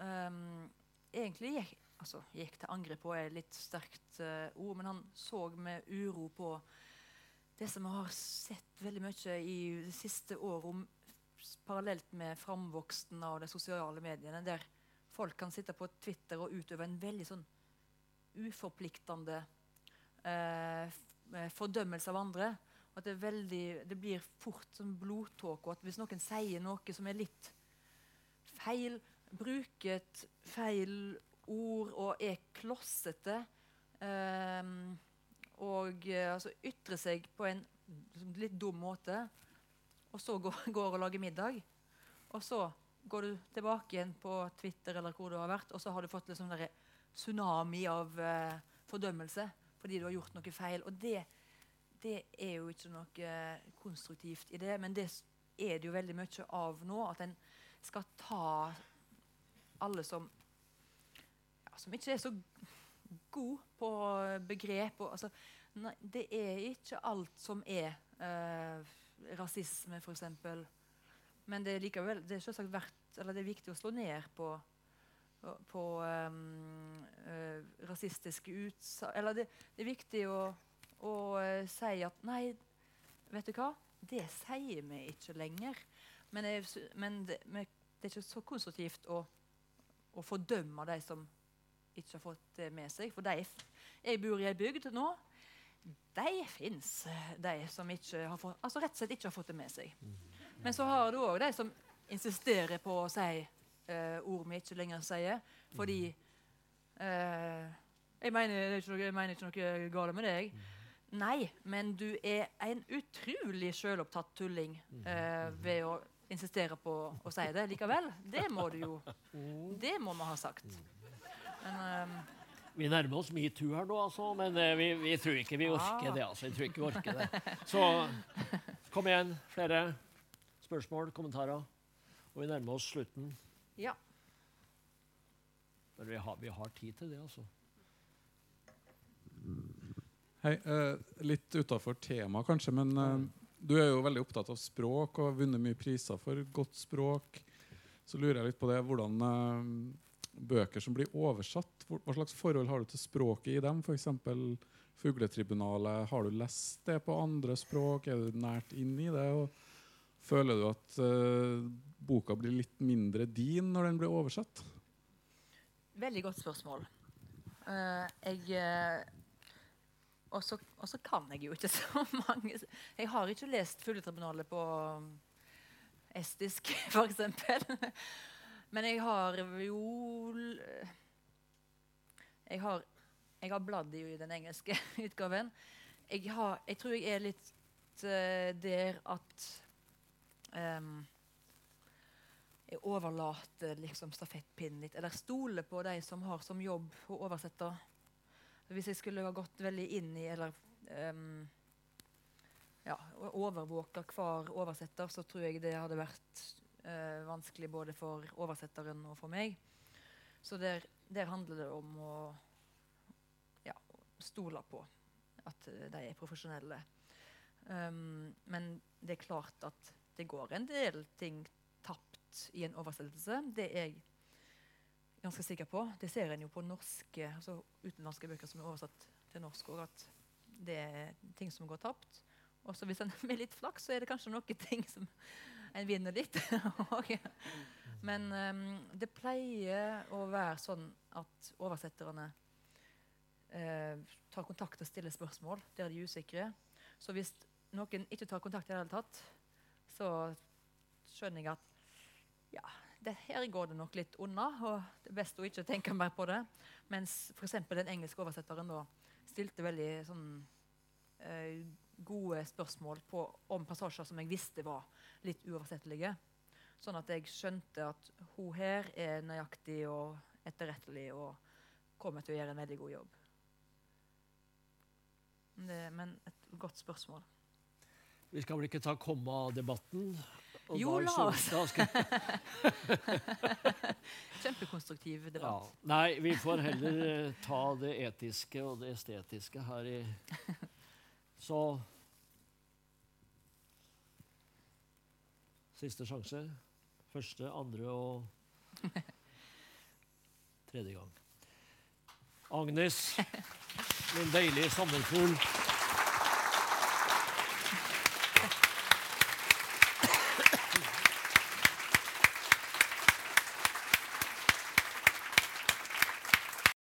B: um, egentlig gikk, altså, gikk til angrep på et litt sterkt uh, ord, men han så med uro på det som vi har sett veldig mye i det siste året, om, parallelt med framvoksten av de sosiale mediene, der folk kan sitte på Twitter og utøve en veldig sånn uforpliktende eh, eh, fordømmelse av andre. At det, veldig, det blir fort som blodtåke. hvis noen sier noe som er litt feil, bruker et feil ord og er klossete eh, og eh, altså ytrer seg på en litt dum måte, og så går, går og lager middag, og så går du tilbake igjen på Twitter eller hvor du har vært, og så har du fått liksom en tsunami av uh, fordømmelse fordi du har gjort noe feil. Og det, det er jo ikke noe eh, konstruktivt i det, men det er det jo veldig mye av nå. At en skal ta alle som ja, som ikke er så god på begrep. Og, altså, nei, det er ikke alt som er eh, rasisme, f.eks. Men det er likevel det er verdt, det er viktig å slå ned på på um, uh, rasistiske utsagn Eller det, det er viktig å, å uh, si at Nei, vet du hva? Det sier vi ikke lenger. Men, jeg, men det, det er ikke så konstruktivt å, å fordømme de som ikke har fått det med seg. For de, jeg bor i ei bygd nå. De fins, de som ikke har fått, altså rett og slett ikke har fått det med seg. Men så har du òg de som insisterer på å si eh, ord vi ikke lenger sier, fordi eh, jeg, mener, er ikke noe, jeg mener ikke noe galt med deg. Nei, men du er en utrolig sjølopptatt tulling eh, ved å insistere på å si det likevel. Det må du jo Det må vi ha sagt. Men eh,
A: Vi nærmer oss metoo her nå, altså, men eh, vi, vi tror ikke vi orker
B: Ah.
A: det. altså. Jeg tror ikke vi orker det. Så kom igjen, flere spørsmål, kommentarer. Og vi nærmer oss slutten.
B: ja.
A: Men vi har, vi har tid til det, altså.
E: Hei, eh, litt utafor tema kanskje, men eh, du er jo veldig opptatt av språk og har vunnet mye priser for godt språk. Så lurer jeg litt på det, hvordan eh, bøker som blir oversatt, hva slags forhold har du til språket i dem? F.eks. Fugletribunalet. Har du lest det på andre språk? Er du nært inn i det? Og føler du at uh, boka blir litt mindre din når den blir oversatt?
B: Veldig godt spørsmål. Uh, jeg uh, Og så kan jeg jo ikke så mange Jeg har ikke lest Fugletribunalet på um, estisk, f.eks. Men jeg har jo Jeg har, jeg har bladd i den engelske utgaven. Jeg, har, jeg tror jeg er litt uh, der at um, jeg overlater liksom stafettpinnen litt, eller stoler på de som har som jobb å oversette. Hvis jeg skulle ha gått veldig inn i eller um, ja, overvåka hver oversetter, så tror jeg det hadde vært eh, vanskelig både for oversetteren og for meg. Så der, der handler det om å ja, stole på at de er profesjonelle. Um, men det er klart at det går en del ting tapt i en oversettelse. Det er jeg ganske sikker på. Det ser en jo på norske, altså utenlandske bøker som er oversatt til norsk òg, at det er ting som går tapt. Og hvis en med litt flaks, så er det kanskje noen ting som en vinner litt. også. Men um, det pleier å være sånn at oversetterne uh, tar kontakt og stiller spørsmål der de er usikre. Så hvis noen ikke tar kontakt i det hele tatt, så skjønner jeg at ja, det, her går det nok litt unna, og det er best å ikke tenke mer på det. Mens f.eks. den engelske oversetteren da stilte veldig sånn uh, gode spørsmål på, om passasjer som jeg visste var litt uoversettelige. Sånn at jeg skjønte at hun her er nøyaktig og etterrettelig og kommer til å gjøre en veldig god jobb. Det, men et godt spørsmål.
A: Vi skal vel ikke ta komma-debatten?
B: Jo, la oss. Kjempekonstruktiv debatt. Ja.
A: Nei, vi får heller eh, ta det etiske og det estetiske her i Så Siste sjanse. Første, andre og tredje gang. Agnes, min deilige sommerfugl.